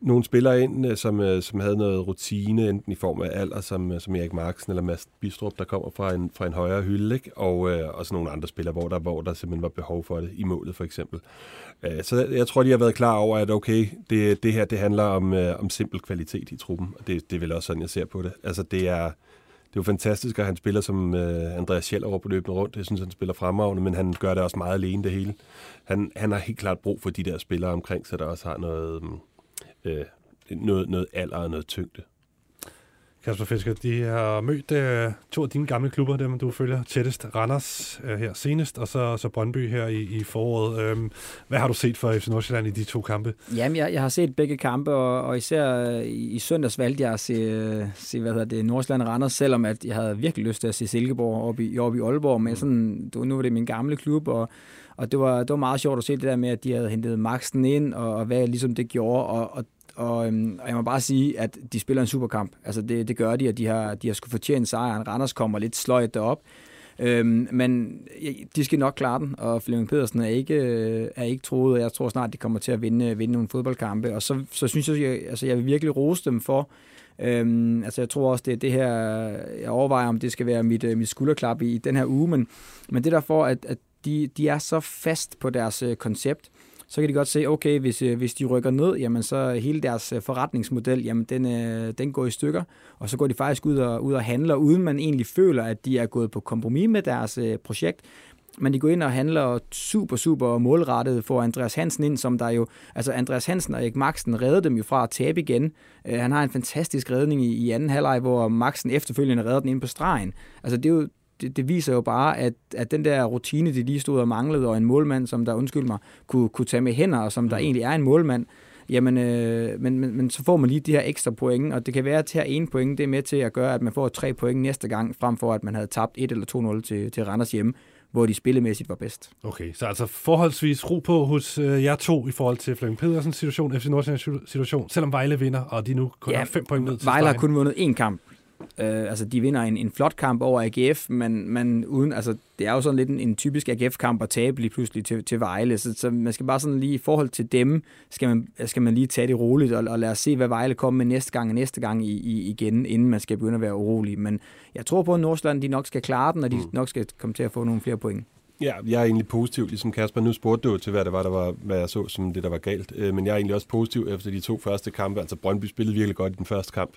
nogle spillere ind, øh, som, øh, som havde noget rutine, enten i form af alder, som, øh, som Erik Marksen eller Mads Bistrup, der kommer fra en, fra en højere hylde, ikke? Og, øh, og så nogle andre spillere, hvor der, hvor der simpelthen var behov for det, i målet for eksempel. Øh, så jeg tror, de har været klar over, at okay, det, det her det handler om, øh, om simpel kvalitet i truppen, og det, det er vel også sådan, jeg ser på det. Altså det er, det er jo fantastisk, at han spiller som øh, Andreas over på løbende rundt. Jeg synes, han spiller fremragende, men han gør det også meget alene det hele. Han, han har helt klart brug for de der spillere omkring sig, der også har noget, mm, øh, noget, noget alder og noget tyngde. Kasper Fisker, de har mødt uh, to af dine gamle klubber, dem du følger tættest. Randers uh, her senest, og så, så Brøndby her i, i foråret. Um, hvad har du set for FC Nordsjælland i de to kampe? Jamen, jeg, jeg har set begge kampe, og, og især i, i søndags valgte jeg at se, se hvad hedder det, Nordsjælland Randers, selvom at jeg havde virkelig lyst til at se Silkeborg op i, op i Aalborg, men sådan, nu var det min gamle klub, og, og det, var, det var meget sjovt at se det der med, at de havde hentet Maxen ind, og, og hvad ligesom det gjorde, og, og og, øhm, og jeg må bare sige, at de spiller en superkamp. Altså det, det gør de, og de har, de har skulle fortjene sejren. Randers kommer lidt sløjt derop. Øhm, men de skal nok klare den, og Flemming Pedersen er ikke, øh, er ikke troet, og jeg tror snart, de kommer til at vinde, øh, vinde nogle fodboldkampe. Og så, så synes jeg, jeg, altså jeg vil virkelig rose dem for, øhm, altså jeg tror også, det er det her, jeg overvejer, om det skal være mit, øh, mit skulderklap i, i den her uge, men, men det der for, at, at de, de er så fast på deres øh, koncept, så kan de godt se, okay, hvis, øh, hvis de rykker ned, jamen så hele deres øh, forretningsmodel, jamen den, øh, den går i stykker, og så går de faktisk ud og, ud og handler, uden man egentlig føler, at de er gået på kompromis med deres projekt, men de går ind og handler super, super målrettet for Andreas Hansen ind, som der jo, altså Andreas Hansen og Erik Maxen redder dem jo fra at tabe igen. han har en fantastisk redning i, i anden halvleg, hvor Maxen efterfølgende redder den ind på stregen. Altså det er jo, det, det viser jo bare, at, at den der rutine, de lige stod og manglede, og en målmand, som der, undskyld mig, kunne, kunne tage med hænder, og som der mm. egentlig er en målmand, jamen, øh, men, men, men så får man lige de her ekstra point, og det kan være, at her en point, det er med til at gøre, at man får tre point næste gang, frem for at man havde tabt 1 eller 2-0 til, til Randers hjemme hvor de spillemæssigt var bedst. Okay, så altså forholdsvis ro på hos øh, jer to i forhold til Flemming Pedersens situation, FC Nordsjællands situation, selvom Vejle vinder, og de nu kun ja, har fem point ned til Vejle har kun vundet én kamp Øh, altså, de vinder en, en flot kamp over AGF, men, men uden, altså, det er jo sådan lidt en, en typisk AGF-kamp at tabe lige pludselig til, til Vejle, så, så man skal bare sådan lige i forhold til dem, skal man, skal man lige tage det roligt, og, og lade os se, hvad Vejle kommer med næste gang og næste gang i, i, igen, inden man skal begynde at være urolig. Men jeg tror på, at Nordsjælland de nok skal klare den, og de mm. nok skal komme til at få nogle flere point. Ja, jeg er egentlig positiv, ligesom Kasper. Nu spurgte du til, hvad det var, der var, hvad jeg så som det, der var galt. Øh, men jeg er egentlig også positiv efter de to første kampe. Altså Brøndby spillede virkelig godt i den første kamp.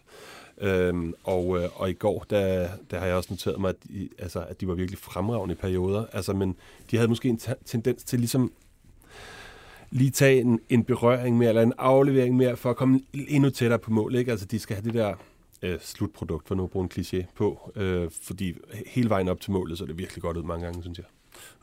Øhm, og, øh, og i går, der, der har jeg også noteret mig, at de, altså, at de var virkelig fremragende i perioder. Altså, men de havde måske en tendens til ligesom lige tage en, en berøring mere, eller en aflevering mere, for at komme endnu tættere på mål. Ikke? Altså, de skal have det der øh, slutprodukt, for nu at bruge en kliché på. Øh, fordi hele vejen op til målet, så er det virkelig godt ud mange gange, synes jeg.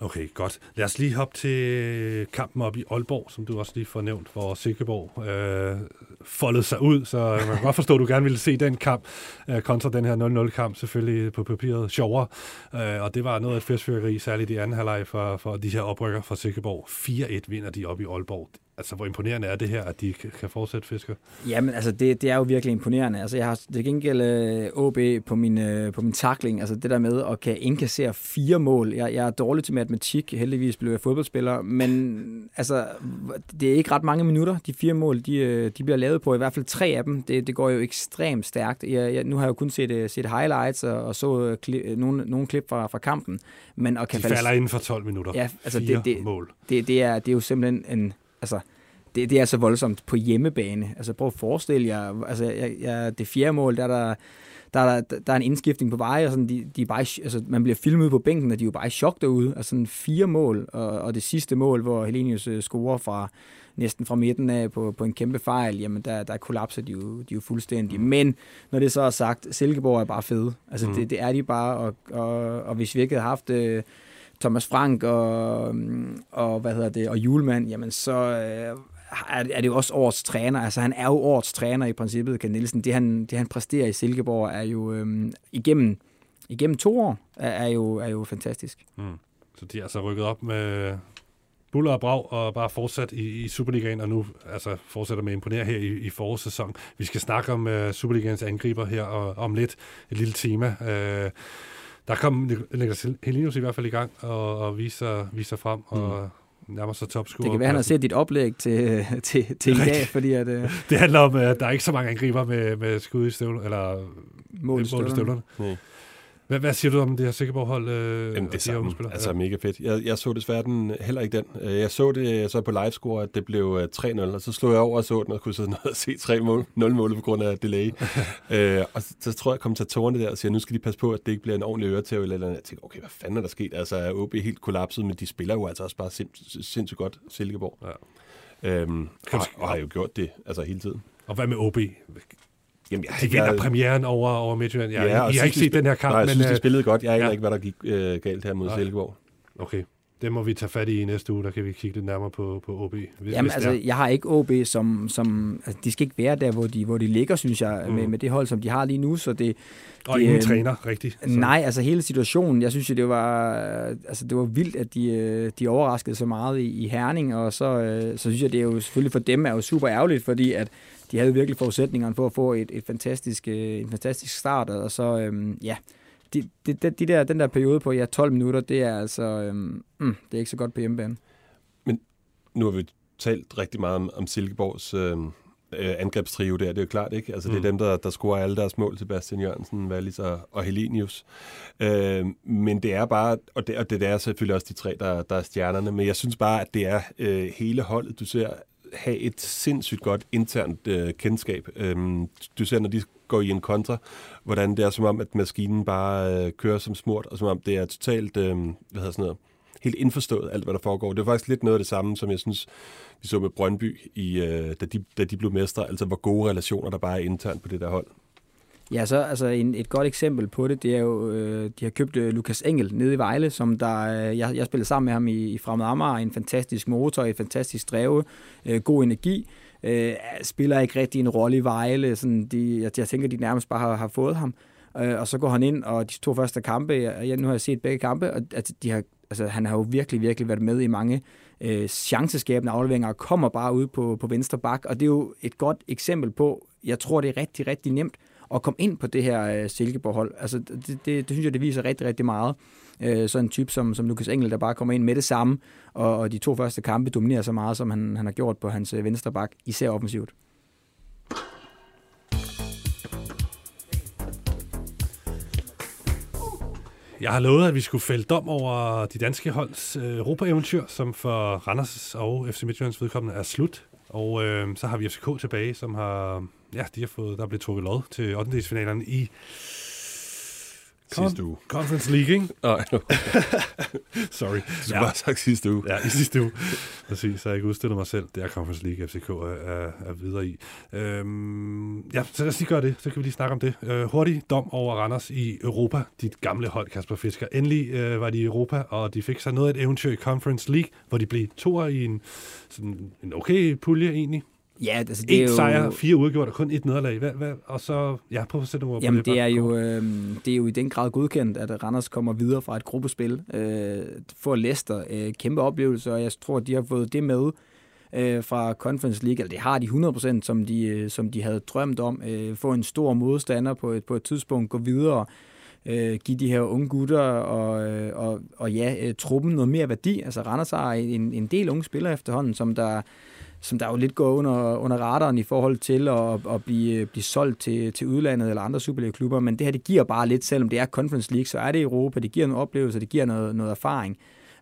Okay, godt. Lad os lige hoppe til kampen op i Aalborg, som du også lige får nævnt, hvor Silkeborg øh, foldede sig ud, så man kan godt forstå, at du gerne ville se den kamp øh, kontra den her 0-0-kamp, selvfølgelig på papiret sjovere. Øh, og det var noget af et festfyrkeri, særligt i anden halvleg for, for de her oprykker fra Silkeborg. 4-1 vinder de op i Aalborg. Altså, hvor imponerende er det her, at de kan fortsætte fisker? Jamen, altså, det, det er jo virkelig imponerende. Altså, jeg har det gengæld øh, OB på min, uh, på min takling. Altså, det der med at kan indkassere fire mål. Jeg, jeg er dårlig til matematik. Heldigvis blev jeg fodboldspiller. Men altså, det er ikke ret mange minutter, de fire mål, de, øh, de bliver lavet på. I hvert fald tre af dem. Det, det går jo ekstremt stærkt. Jeg, jeg, nu har jeg jo kun set, set highlights og, og så kli, nogle, nogle klip fra, fra kampen. Men at kan de falder inden for 12 minutter. Ja, altså, det, det, mål. Det, det, er, det er jo simpelthen en altså, det, det er så voldsomt på hjemmebane. Altså prøv at forestille jer, altså jeg, jeg, det fjerde mål, der er der, der, er, der, der er en indskiftning på vej, og sådan, de, de er bare, altså, man bliver filmet på bænken, og de er jo bare i chok derude. Altså sådan fire mål, og, og det sidste mål, hvor Helenius uh, scorer fra næsten fra midten af på, på en kæmpe fejl, jamen der, der kollapser de jo, de jo fuldstændig. Mm. Men når det så er sagt, Silkeborg er bare fede. Altså mm. det, det er de bare, og, og, og hvis vi ikke havde haft... Uh, Thomas Frank og, og hvad hedder det og Julemand, jamen så øh, er, er det jo også årets træner. Altså han er jo årets træner i princippet, Ken Nielsen. Det han, det han præsterer i Silkeborg er jo øh, igennem, igennem to år er, er, jo, er jo fantastisk. Mm. Så de er altså rykket op med buller og brag og bare fortsat i, i Superligaen, og nu altså, fortsætter med at imponere her i, i forårs sæson. Vi skal snakke om uh, Superligaens angriber her og, om lidt. Et lille tema. Uh, der kom Niklas Helinius i hvert fald i gang og, og viser, viser frem, og mm nærmer sig topscorer. Det kan være, han har set dit oplæg til, til, til i dag, fordi at... Uh... Det handler om, at der er ikke så mange angriber med, med skud i støvlerne, eller mål i støvlerne. Nej. Hvad, hvad siger du om det her Sikkerborg-hold? Øh, Jamen, det samme. Altså, mega fedt. Jeg, jeg så desværre den, heller ikke den. Øh, jeg så det så på livescore, at det blev 3-0, og så slog jeg over og så den, og kunne sidde og se 3 mål, 0 mål på grund af delay. øh, og så, så tror jeg, at kommentatorerne der og siger, nu skal de passe på, at det ikke bliver en ordentlig øretæv eller andet. Jeg tænker, okay, hvad fanden er der sket? Altså, er OB helt kollapset, men de spiller jo altså også bare sind, sindssygt godt, Silkeborg. Ja. Øhm, og, og har jo gjort det altså hele tiden. Og hvad med OB? Jamen, jeg, de vinder jeg, premieren over, over Midtjylland. Jeg, ja, I, I har ikke set den her kamp. Nej, jeg men, synes, de spillede godt. Jeg aner ja. ikke, hvad der gik øh, galt her mod nej. Silkeborg. Okay. Det må vi tage fat i i næste uge, der kan vi kigge lidt nærmere på, på OB. Hvis, Jamen, hvis altså, jeg har ikke OB som... som altså, de skal ikke være der, hvor de, hvor de ligger, synes jeg, mm. med, med det hold, som de har lige nu. Så det, og det, ingen øh, træner, rigtigt. Så. Nej, altså hele situationen, jeg synes jo, det var, altså, det var vildt, at de, øh, de overraskede så meget i, i Herning, og så, øh, så synes jeg, det er jo selvfølgelig for dem er jo super ærgerligt, fordi at de havde virkelig forudsætningerne for at få et, et fantastisk, øh, en fantastisk start, og så, øhm, ja, de, de, de, de der, den der periode på ja, 12 minutter, det er altså, øhm, mm, det er ikke så godt på hjemmebane. Men nu har vi talt rigtig meget om, om Silkeborgs øhm, øh, angrebstrio der, det er jo klart, ikke? Altså, mm. det er mm. dem, der, der scorer alle deres mål, Sebastian Jørgensen, Wallis og, og Helenius. Øh, men det er bare, og det, og det er selvfølgelig også de tre, der, der er stjernerne, men jeg synes bare, at det er øh, hele holdet, du ser have et sindssygt godt internt øh, kendskab. Øhm, du ser, når de går i en kontra, hvordan det er som om, at maskinen bare øh, kører som smurt, og som om det er totalt, øh, hvad hedder sådan noget, helt indforstået, alt hvad der foregår. Det er faktisk lidt noget af det samme, som jeg synes, vi så med Brøndby, i, øh, da, de, da de blev mestre, altså hvor gode relationer der bare er internt på det der hold. Ja, så altså en, et godt eksempel på det, det er jo, øh, de har købt øh, Lukas Engel nede i Vejle, som der, øh, jeg, jeg spillede sammen med ham i, i Fremad Amager, en fantastisk motor, et fantastisk dreve, øh, god energi, øh, spiller ikke rigtig en rolle i Vejle, sådan de, jeg, jeg tænker, de nærmest bare har, har fået ham, øh, og så går han ind, og de to første kampe, jeg, nu har jeg set begge kampe, og at de har, altså, han har jo virkelig, virkelig været med i mange øh, chanceskabende afleveringer, og kommer bare ud på, på venstre bak, og det er jo et godt eksempel på, jeg tror, det er rigtig, rigtig nemt at komme ind på det her øh, Silkeborg-hold. Altså, det, det, det synes jeg, det viser rigtig, rigtig meget. Øh, sådan en type som, som Lukas Engel, der bare kommer ind med det samme, og, og de to første kampe dominerer så meget, som han, han har gjort på hans øh, venstre bak, især offensivt. Jeg har lovet, at vi skulle fælde dom over de danske holds øh, Europa-eventyr, som for Randers og FC Midtjyllands vedkommende er slut. Og øh, så har vi FCK tilbage, som har ja, de har fået, der blev trukket lod til 8. finalerne i sidste uge. Conference League, ikke? Nej, no. Sorry. Du skulle ja. bare sagt sidste uge. Ja, i sidste uge. Præcis, så jeg ikke udstillet mig selv. Det er Conference League, FCK er, er, er videre i. Øhm, ja, så lad os lige gøre det. Så kan vi lige snakke om det. Øh, hurtig dom over Randers i Europa. Dit gamle hold, Kasper Fisker. Endelig øh, var de i Europa, og de fik sig noget af et eventyr i Conference League, hvor de blev toer i en, sådan en okay pulje egentlig. Ja, altså det en er jo... sejr, fire udgjort og kun et nederlag. Hvad, hvad, og så, ja, prøv at sætte ord Jamen, det. det er, jo, øh, det er jo i den grad godkendt, at Randers kommer videre fra et gruppespil. Øh, for Leicester øh, kæmpe oplevelse, og jeg tror, de har fået det med øh, fra Conference League. Eller det har de 100%, som de, øh, som de havde drømt om. Øh, få en stor modstander på et, på et tidspunkt, gå videre øh, give de her unge gutter og, øh, og, og ja, øh, truppen noget mere værdi. Altså Randers har en, en del unge spillere efterhånden, som der som der jo lidt går under, under radaren i forhold til at, at blive, blive solgt til, til udlandet eller andre Superliga-klubber, men det her det giver bare lidt, selvom det er Conference League, så er det Europa, det giver nogle oplevelser, det giver noget, noget erfaring.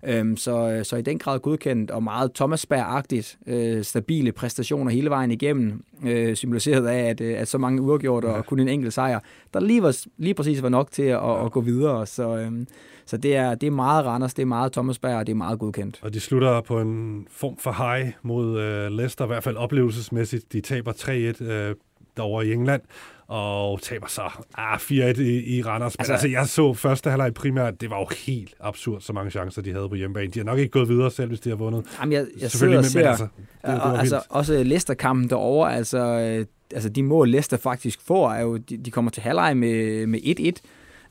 Øhm, så, så i den grad godkendt og meget Thomas agtigt øh, stabile præstationer hele vejen igennem, øh, symboliseret af, at, øh, at så mange uafgjort og ja. kun en enkelt sejr, der lige, var, lige præcis var nok til at, ja. at gå videre. Så, øhm, så det er, det er meget Randers, det er meget Thomas Berg, og det er meget godkendt. Og de slutter på en form for high mod øh, Leicester, i hvert fald oplevelsesmæssigt. De taber 3-1 øh, derovre i England, og taber så ah, 4-1 i, i Randers. Altså, Men altså, jeg så første halvleg primært, det var jo helt absurd, så mange chancer, de havde på hjemmebane. De har nok ikke gået videre selv, hvis de har vundet. Jamen, jeg, jeg sidder og ser, men, altså, det, det og, altså, også Leicester-kampen derovre, altså, øh, altså de mål, Leicester faktisk får, er jo, de, de kommer til halvleg med, med 1-1,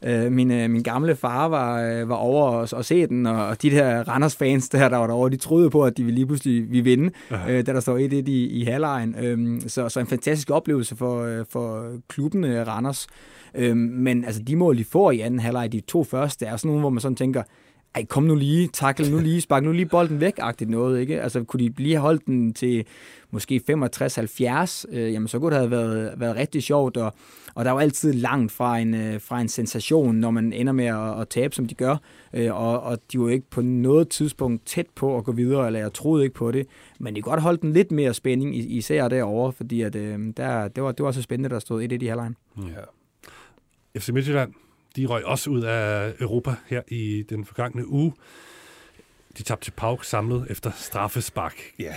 Øh, min, øh, min gamle far var, øh, var over og, og se den, og de der Randers-fans, der, der var derovre, de troede på, at de ville lige pludselig ville vinde, øh, da der står 1-1 i, i halvlejen. Øh, så, så en fantastisk oplevelse for, øh, for klubben øh, Randers. Øh, men altså, de mål, de får i anden halvleg, de to første, er sådan nogle, hvor man sådan tænker, ej, kom nu lige, takle nu lige, spark nu lige bolden væk-agtigt noget, ikke? Altså, kunne de lige holde den til måske 65-70, øh, jamen så kunne det have været, været rigtig sjovt, og, og der er jo altid langt fra en, øh, fra en sensation, når man ender med at, at tabe, som de gør, øh, og, og de var ikke på noget tidspunkt tæt på at gå videre, eller jeg troede ikke på det, men de godt holdt den lidt mere spænding, især derovre, fordi at, øh, der, det, var, det var så spændende, der stod 1-1 i halvlejen. Ja. FC Midtjylland, de røg også ud af Europa her i den forgangne uge. De tabte til Pauk samlet efter straffespark. Ja.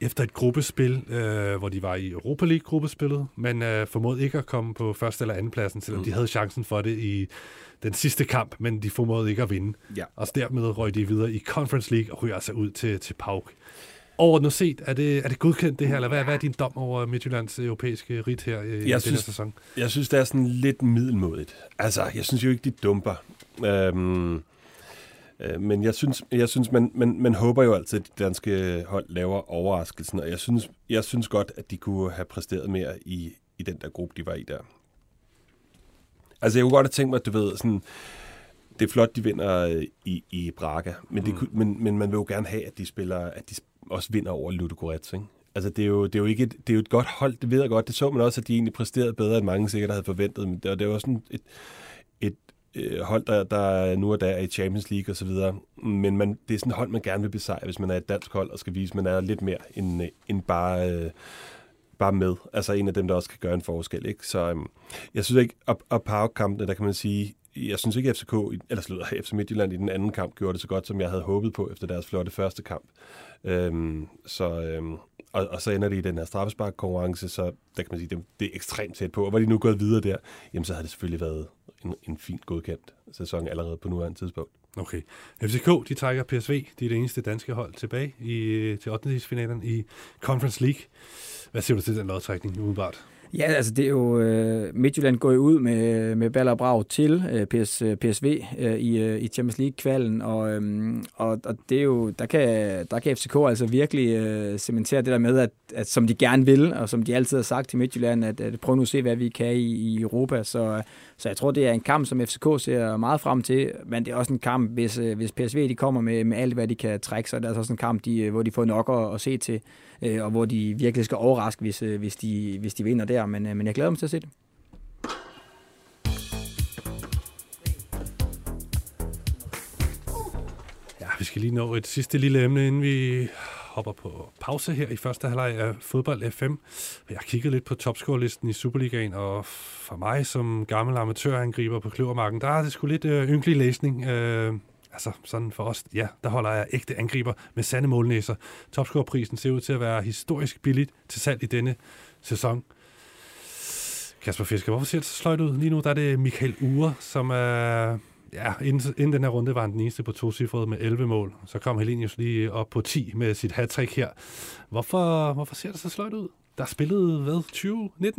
Efter et gruppespil, øh, hvor de var i Europa League-gruppespillet, men øh, formåede ikke at komme på første eller anden pladsen, selvom mm. de havde chancen for det i den sidste kamp, men de formåede ikke at vinde. Ja. Og dermed røg de videre i Conference League og ryger altså ud til, til Pauk. Overordnet set, er det, er det godkendt det her, eller hvad, hvad er din dom over Midtjyllands europæiske rit her i, i Jeg denne synes- sæson? Jeg synes, det er sådan lidt middelmodigt. Altså, jeg synes jo ikke, de dumper. Øhm, øh, men jeg synes, jeg synes man, man, man håber jo altid, at de danske hold laver overraskelsen, og jeg synes, jeg synes godt, at de kunne have præsteret mere i, i den der gruppe, de var i der. Altså, jeg kunne godt have tænkt mig, at du ved, sådan, det er flot, de vinder øh, i, i Braga, men, det, kunne- men, men man vil jo gerne have, at de spiller, at de også vinder over Ludogorets, ikke? Altså, det er, jo, det, er jo ikke et, det er jo et godt hold, det ved jeg godt. Det så man også, at de egentlig præsterede bedre, end mange sikkert havde forventet. Men det, og det var sådan et, et øh, hold, der, der nu og der er i Champions League osv. Men man, det er sådan et hold, man gerne vil besejre, hvis man er et dansk hold og skal vise, at man er lidt mere end, øh, end bare, øh, bare med. Altså en af dem, der også kan gøre en forskel. Ikke? Så øhm, jeg synes ikke, op, op kampene der kan man sige, jeg synes ikke, at FCK, eller slutter, FC Midtjylland i den anden kamp gjorde det så godt, som jeg havde håbet på efter deres flotte første kamp. Øhm, så, øhm, og, og så ender det i den her straffesparkkonkurrence, så der kan man sige, det, det er ekstremt tæt på. Og var de nu gået videre der, jamen så havde det selvfølgelig været en, en fint godkendt sæson allerede på nuværende tidspunkt. Okay. FCK, de trækker PSV. De er det eneste danske hold tilbage i, til 8. i Conference League. Hvad siger du til den lodtrækning umiddelbart? Ja, altså det er jo, øh, Midtjylland går jo ud med, med baller og til øh, PS, øh, PSV øh, i, øh, i Champions League-kvalen, og, øhm, og, og det er jo, der kan, der kan FCK altså virkelig øh, cementere det der med, at, at som de gerne vil, og som de altid har sagt til Midtjylland, at, at prøv nu at se, hvad vi kan i, i Europa, så, så jeg tror, det er en kamp, som FCK ser meget frem til, men det er også en kamp, hvis, øh, hvis PSV de kommer med, med alt, hvad de kan trække, så er det altså også en kamp, de, øh, hvor de får nok at, at se til, øh, og hvor de virkelig skal overraske, hvis, hvis, de, hvis de vinder der, men, men jeg glæder mig til at se det. Ja, vi skal lige nå et sidste lille emne, inden vi hopper på pause her i første halvleg af fodbold FM. Jeg kiggede lidt på topscorelisten i Superligaen, og for mig som gammel amatørangriber på Kløvermarken, der er det sgu lidt øh, ynkelig læsning. Øh, altså sådan for os, ja, der holder jeg ægte angriber med sande målnæser. Topscorerprisen ser ud til at være historisk billigt til salg i denne sæson. Kasper Fisker, hvorfor ser det så sløjt ud? Lige nu der er det Michael Ure, som er... Ja, inden, inden den her runde var han den eneste på to cifrede med 11 mål. Så kom Helenius lige op på 10 med sit hat her. Hvorfor, hvorfor ser det så sløjt ud? Der er spillet, hvad,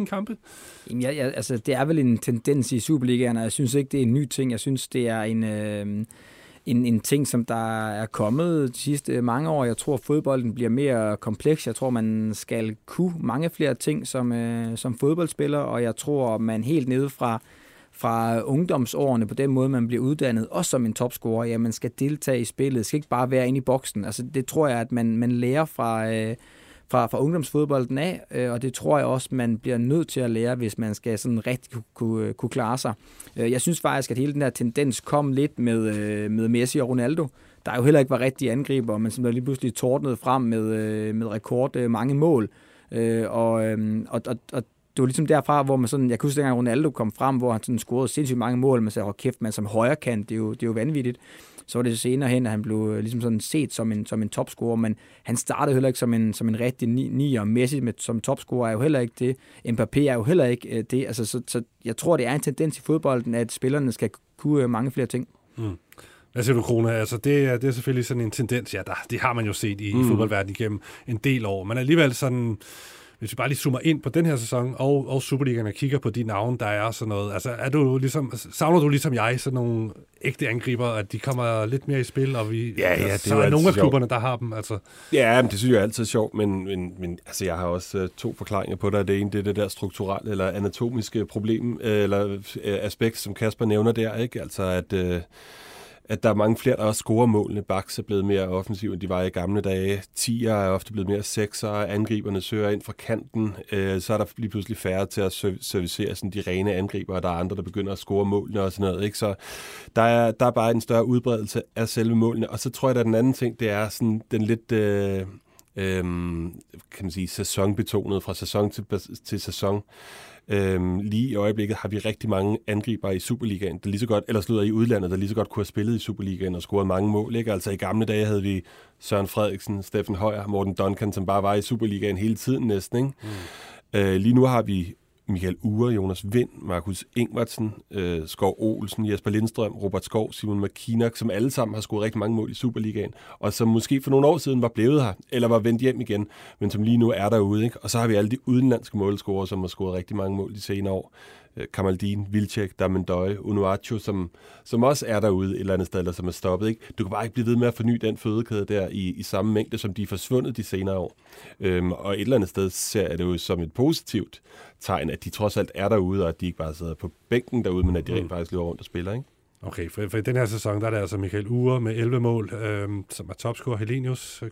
20-19 kampe? Jamen, jeg, jeg, altså, det er vel en tendens i Superligaen, og jeg synes ikke, det er en ny ting. Jeg synes, det er en, øh, en, en ting, som der er kommet de sidste mange år. Jeg tror, fodbolden bliver mere kompleks. Jeg tror, man skal kunne mange flere ting som, øh, som fodboldspiller, og jeg tror, man helt nede fra fra ungdomsårene på den måde, man bliver uddannet, også som en topscorer, ja, man skal deltage i spillet, skal ikke bare være inde i boksen. Altså, det tror jeg, at man, man lærer fra, øh, fra, fra ungdomsfodbolden af, øh, og det tror jeg også, man bliver nødt til at lære, hvis man skal sådan rigtig kunne, kunne, øh, klare sig. Øh, jeg synes faktisk, at hele den her tendens kom lidt med, øh, med Messi og Ronaldo, der jo heller ikke var rigtige angriber, men som der lige pludselig tordnede frem med, øh, med rekord øh, mange mål. Øh, og, øh, og, og, og det var ligesom derfra, hvor man sådan, jeg kunne huske dengang Ronaldo kom frem, hvor han sådan scorede sindssygt mange mål, man sagde, hold kæft, man som højre kant, det er jo, det er jo vanvittigt. Så var det senere hen, at han blev øh, ligesom sådan set som en, som en topscorer, men han startede heller ikke som en, som en rigtig ni, nier. Messi med, som topscorer er jo heller ikke det. Mbappé er jo heller ikke øh, det. Altså, så, så jeg tror, det er en tendens i fodbolden, at spillerne skal kunne øh, mange flere ting. Mm. Hvad siger du, Krone? Altså, det, er, det er selvfølgelig sådan en tendens, ja, der, det har man jo set i, mm. i fodboldverdenen igennem en del år. Men alligevel sådan, hvis vi bare lige zoomer ind på den her sæson, og, og Superligaen og kigger på de navne, der er sådan noget, altså er du ligesom, savner du ligesom jeg sådan nogle ægte angriber, at de kommer lidt mere i spil, og vi, Ja, ja, det er så jo er nogle af klubberne, der har dem, altså. Ja, men det synes jeg er altid sjovt, men, men, men altså, jeg har også uh, to forklaringer på det. Det ene, det er det der strukturelle eller anatomiske problem, uh, eller uh, aspekt, som Kasper nævner der, ikke? Altså, at, uh, at der er mange flere, der også scorer målene. Baks er blevet mere offensiv, end de var i gamle dage. Tier er ofte blevet mere sekser, angriberne søger ind fra kanten. Øh, så er der lige pludselig færre til at servicere sådan de rene angriber, og der er andre, der begynder at score målene og sådan noget. Ikke? Så der er, der er bare en større udbredelse af selve målene. Og så tror jeg, at den anden ting, det er sådan den lidt... Øh, øh, kan man sige, sæsonbetonet fra sæson til, til sæson. Øhm, lige i øjeblikket har vi rigtig mange angriber i Superligaen, der lige så godt, eller slutter i udlandet, der lige så godt kunne have spillet i Superligaen og scoret mange mål. Ikke? Altså i gamle dage havde vi Søren Frederiksen, Steffen Højer, Morten Duncan, som bare var i Superligaen hele tiden næsten. Ikke? Mm. Øh, lige nu har vi Michael Ure, Jonas Vind, Markus Ingvartsen, øh, Skov Olsen, Jesper Lindstrøm, Robert Skov, Simon McKinnock, som alle sammen har scoret rigtig mange mål i Superligaen, og som måske for nogle år siden var blevet her, eller var vendt hjem igen, men som lige nu er derude. Ikke? Og så har vi alle de udenlandske målscorer, som har scoret rigtig mange mål de senere år. Øh, Kamaldin, Vilcek, Damendøj, Unuachu, som, som også er derude et eller andet sted, eller som er stoppet. Ikke? Du kan bare ikke blive ved med at forny den fødekæde der i, i samme mængde, som de er forsvundet de senere år. Øhm, og et eller andet sted ser jeg det jo som et positivt tegn, at de trods alt er derude, og at de ikke bare sidder på bænken derude, men at de rent mm. faktisk løber rundt og spiller. Ikke? Okay, for, for i den her sæson, der er det altså Michael Ure med 11 mål, øhm, som er topscorer. Helenius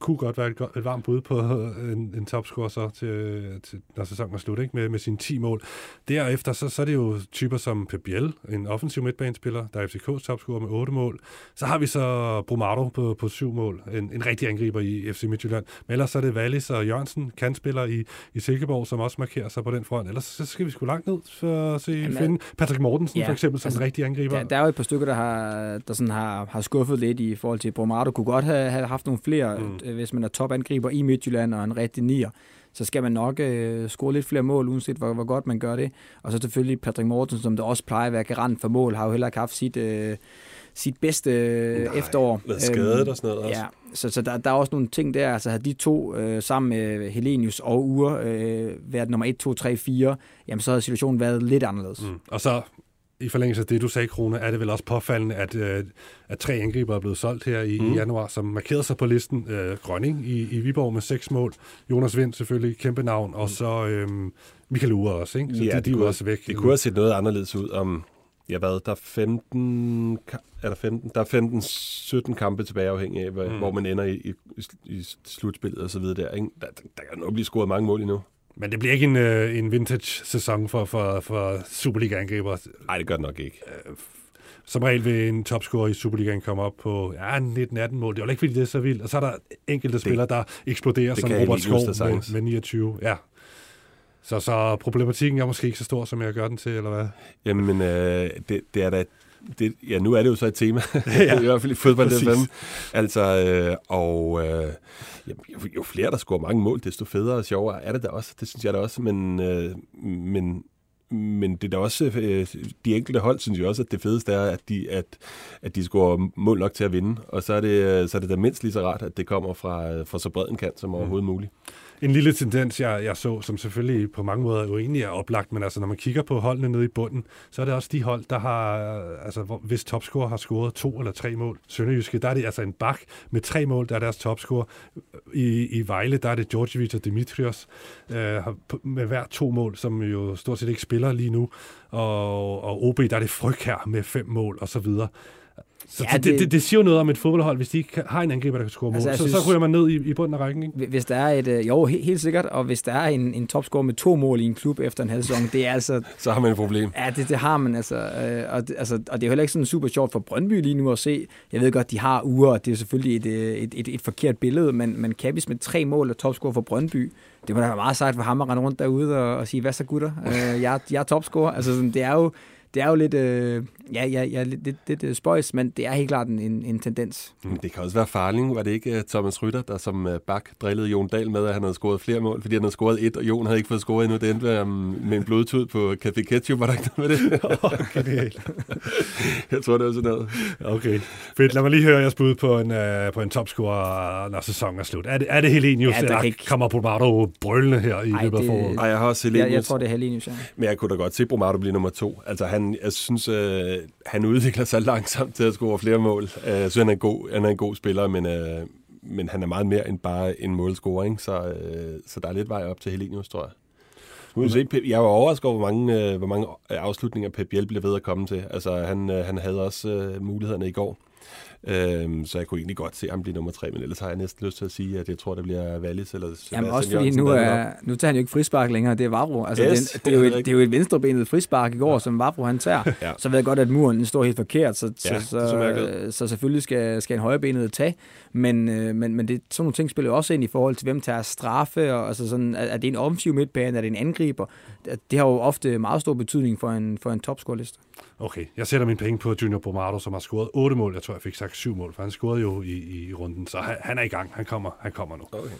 kunne godt være et, et varmt bud på en, en topscorer så til, til, når sæsonen er slut, ikke? Med, med sine 10 mål. Derefter så, så er det jo typer som Pep Biel, en offensiv midtbanespiller, der er FCK's topscorer med 8 mål. Så har vi så Brumado på, på 7 mål, en, en rigtig angriber i FC Midtjylland. Men ellers så er det Wallis og Jørgensen, kandspiller i, i Silkeborg, som også markerer sig på den front. Ellers så skal vi sgu langt ned for at se, Jamen, finde Patrick Mortensen ja, for eksempel som altså, en rigtig angriber. Der, der er jo et par stykker, der, har, der sådan har, har skuffet lidt i forhold til Brumado. Kunne godt have, have haft nogle flere mm Øh, hvis man er topangriber i Midtjylland og en rigtig nier, så skal man nok øh, score lidt flere mål, uanset hvor, hvor godt man gør det. Og så selvfølgelig Patrick Mortensen, som der også plejer at være garant for mål, har jo heller ikke haft sit, øh, sit bedste øh, Nej, efterår. Været skadet øhm, og sådan noget også. Ja, så, så der, der er også nogle ting der. Altså havde de to øh, sammen med Helenius og Ure øh, været nummer 1, 2, 3, 4, jamen så havde situationen været lidt anderledes. Mm. Og så i forlængelse af det, du sagde, Krone, er det vel også påfaldende, at, øh, at tre angriber er blevet solgt her i, mm. januar, som markerede sig på listen. Øh, Grønning i, i Viborg med seks mål. Jonas Vind selvfølgelig, kæmpe navn. Og mm. så øh, Michael Ure også, ikke? Så ja, de, de kunne, også væk. Det kunne have set noget anderledes ud om, ja hvad, der er 15, er der 15, der er 15, 17 kampe tilbage afhængig af, hvor, mm. hvor man ender i, i, i slutspillet og så videre der, ikke? Der, der kan nok blive scoret mange mål endnu. Men det bliver ikke en, øh, en vintage-sæson for, for, for Superliga-angriber. Nej, det gør det nok ikke. Øh, som regel vil en topscorer i Superligaen komme op på ja, 19-18 mål. Det er jo ikke, fordi det er så vildt. Og så er der enkelte det, spillere, der eksploderer, som Robert Skov med, med 29. Ja. Så, så problematikken er måske ikke så stor, som jeg gør den til, eller hvad? Jamen, øh, det, det er da det, ja, nu er det jo så et tema, ja, i hvert fald i fodbold FM. Altså, øh, og øh, jo, jo flere, der scorer mange mål, desto federe og sjovere er det da også. Det synes jeg da også, men, øh, men men det er da også, øh, de enkelte hold synes jo også, at det fedeste er, at de, at, at de scorer mål nok til at vinde. Og så er det, øh, så er det da mindst lige så rart, at det kommer fra, øh, fra så bred en kant som overhovedet mm. muligt en lille tendens, jeg, jeg så, som selvfølgelig på mange måder jo egentlig er oplagt, men altså når man kigger på holdene nede i bunden, så er det også de hold, der har, altså hvis topscorer har scoret to eller tre mål. Sønderjyske, der er det altså en bak med tre mål, der er deres topscorer. I, i Vejle, der er det Djordjevic og Dimitrios øh, med hver to mål, som jo stort set ikke spiller lige nu. Og, og OB, der er det Fryg her med fem mål og så videre. Så ja, det, det, det siger jo noget om et fodboldhold, hvis de ikke har en angriber, der kan score mål. Altså, så, synes, så ryger man ned i, i bunden af rækken, ikke? Hvis der er et... Øh, jo, helt, helt sikkert. Og hvis der er en, en topscorer med to mål i en klub efter en halv sæson, det er altså... så har man et problem. Ja, det, det har man altså. Øh, og, det, altså. og det er jo heller ikke sådan super sjovt for Brøndby lige nu at se. Jeg ved godt, de har uger, og det er selvfølgelig et, øh, et, et, et forkert billede, men, men Kabis med tre mål og topscorer for Brøndby, det må da være meget sejt for ham at rende rundt derude og, og sige, hvad så gutter? jeg, jeg er topscorer. Altså, sådan, det er jo det er jo lidt, øh, ja, ja, ja, lidt, lidt, lidt øh, spøjs, men det er helt klart en, en tendens. Men det kan også være farligt. Var det ikke uh, Thomas Rytter, der som uh, bak drillede Jon Dahl med, at han havde scoret flere mål, fordi han havde scoret et, og Jon havde ikke fået scoret endnu. Det endte um, med en blodtud på Café Ketchup. Var der ikke noget med det? okay, Jeg tror, det var sådan noget. Okay. Fedt. Lad mig lige høre jeres bud på en, på en topscorer, når sæsonen er slut. Er det, er det Helenius, ja, der ikke... kommer Brumado brølende her i løbet af foråret? Nej, jeg har også Helenius. Jeg, jeg tror, det er Helenius, ja. Men jeg kunne da godt se Brumado blive nummer to. Altså, han, jeg synes, øh, Øh, han udvikler sig langsomt til at score flere mål. Øh, jeg synes, han er en god, han er en god spiller, men, øh, men han er meget mere end bare en målscorer. Så, øh, så der er lidt vej op til Helenius, tror jeg. Nu se, Pep, jeg var overrasket over, hvor mange, øh, hvor mange afslutninger Pep Biel blev ved at komme til. Altså, han, øh, han havde også øh, mulighederne i går. Øhm, så jeg kunne egentlig godt se ham blive nummer tre, men ellers har jeg næsten lyst til at sige, at jeg tror, det bliver Wallis eller Jamen også fordi nu, er, nu tager han jo ikke frispark længere, det er Vavro. Altså, Yes, det, det, er jo et, det er jo et venstrebenet frispark i går, ja. som Vavro han tager. Ja. Så ved jeg godt, at muren står helt forkert, så, Ja, så, så så, så selvfølgelig skal, skal en højrebenet tage. Men, øh, men, men det, sådan nogle ting spiller jo også ind i forhold til, hvem tager straffe, og altså sådan, er, er det en offensiv midtbane, er det en angriber? Det, har jo ofte meget stor betydning for en, for en topscore-liste. Okay, jeg sætter mine penge på Junior Bombardo, som har scoret 8 mål. Jeg tror, jeg fik sagt syv mål, for han scorede jo i, i runden. Så han, han er i gang. Han kommer, han kommer nu. Okay.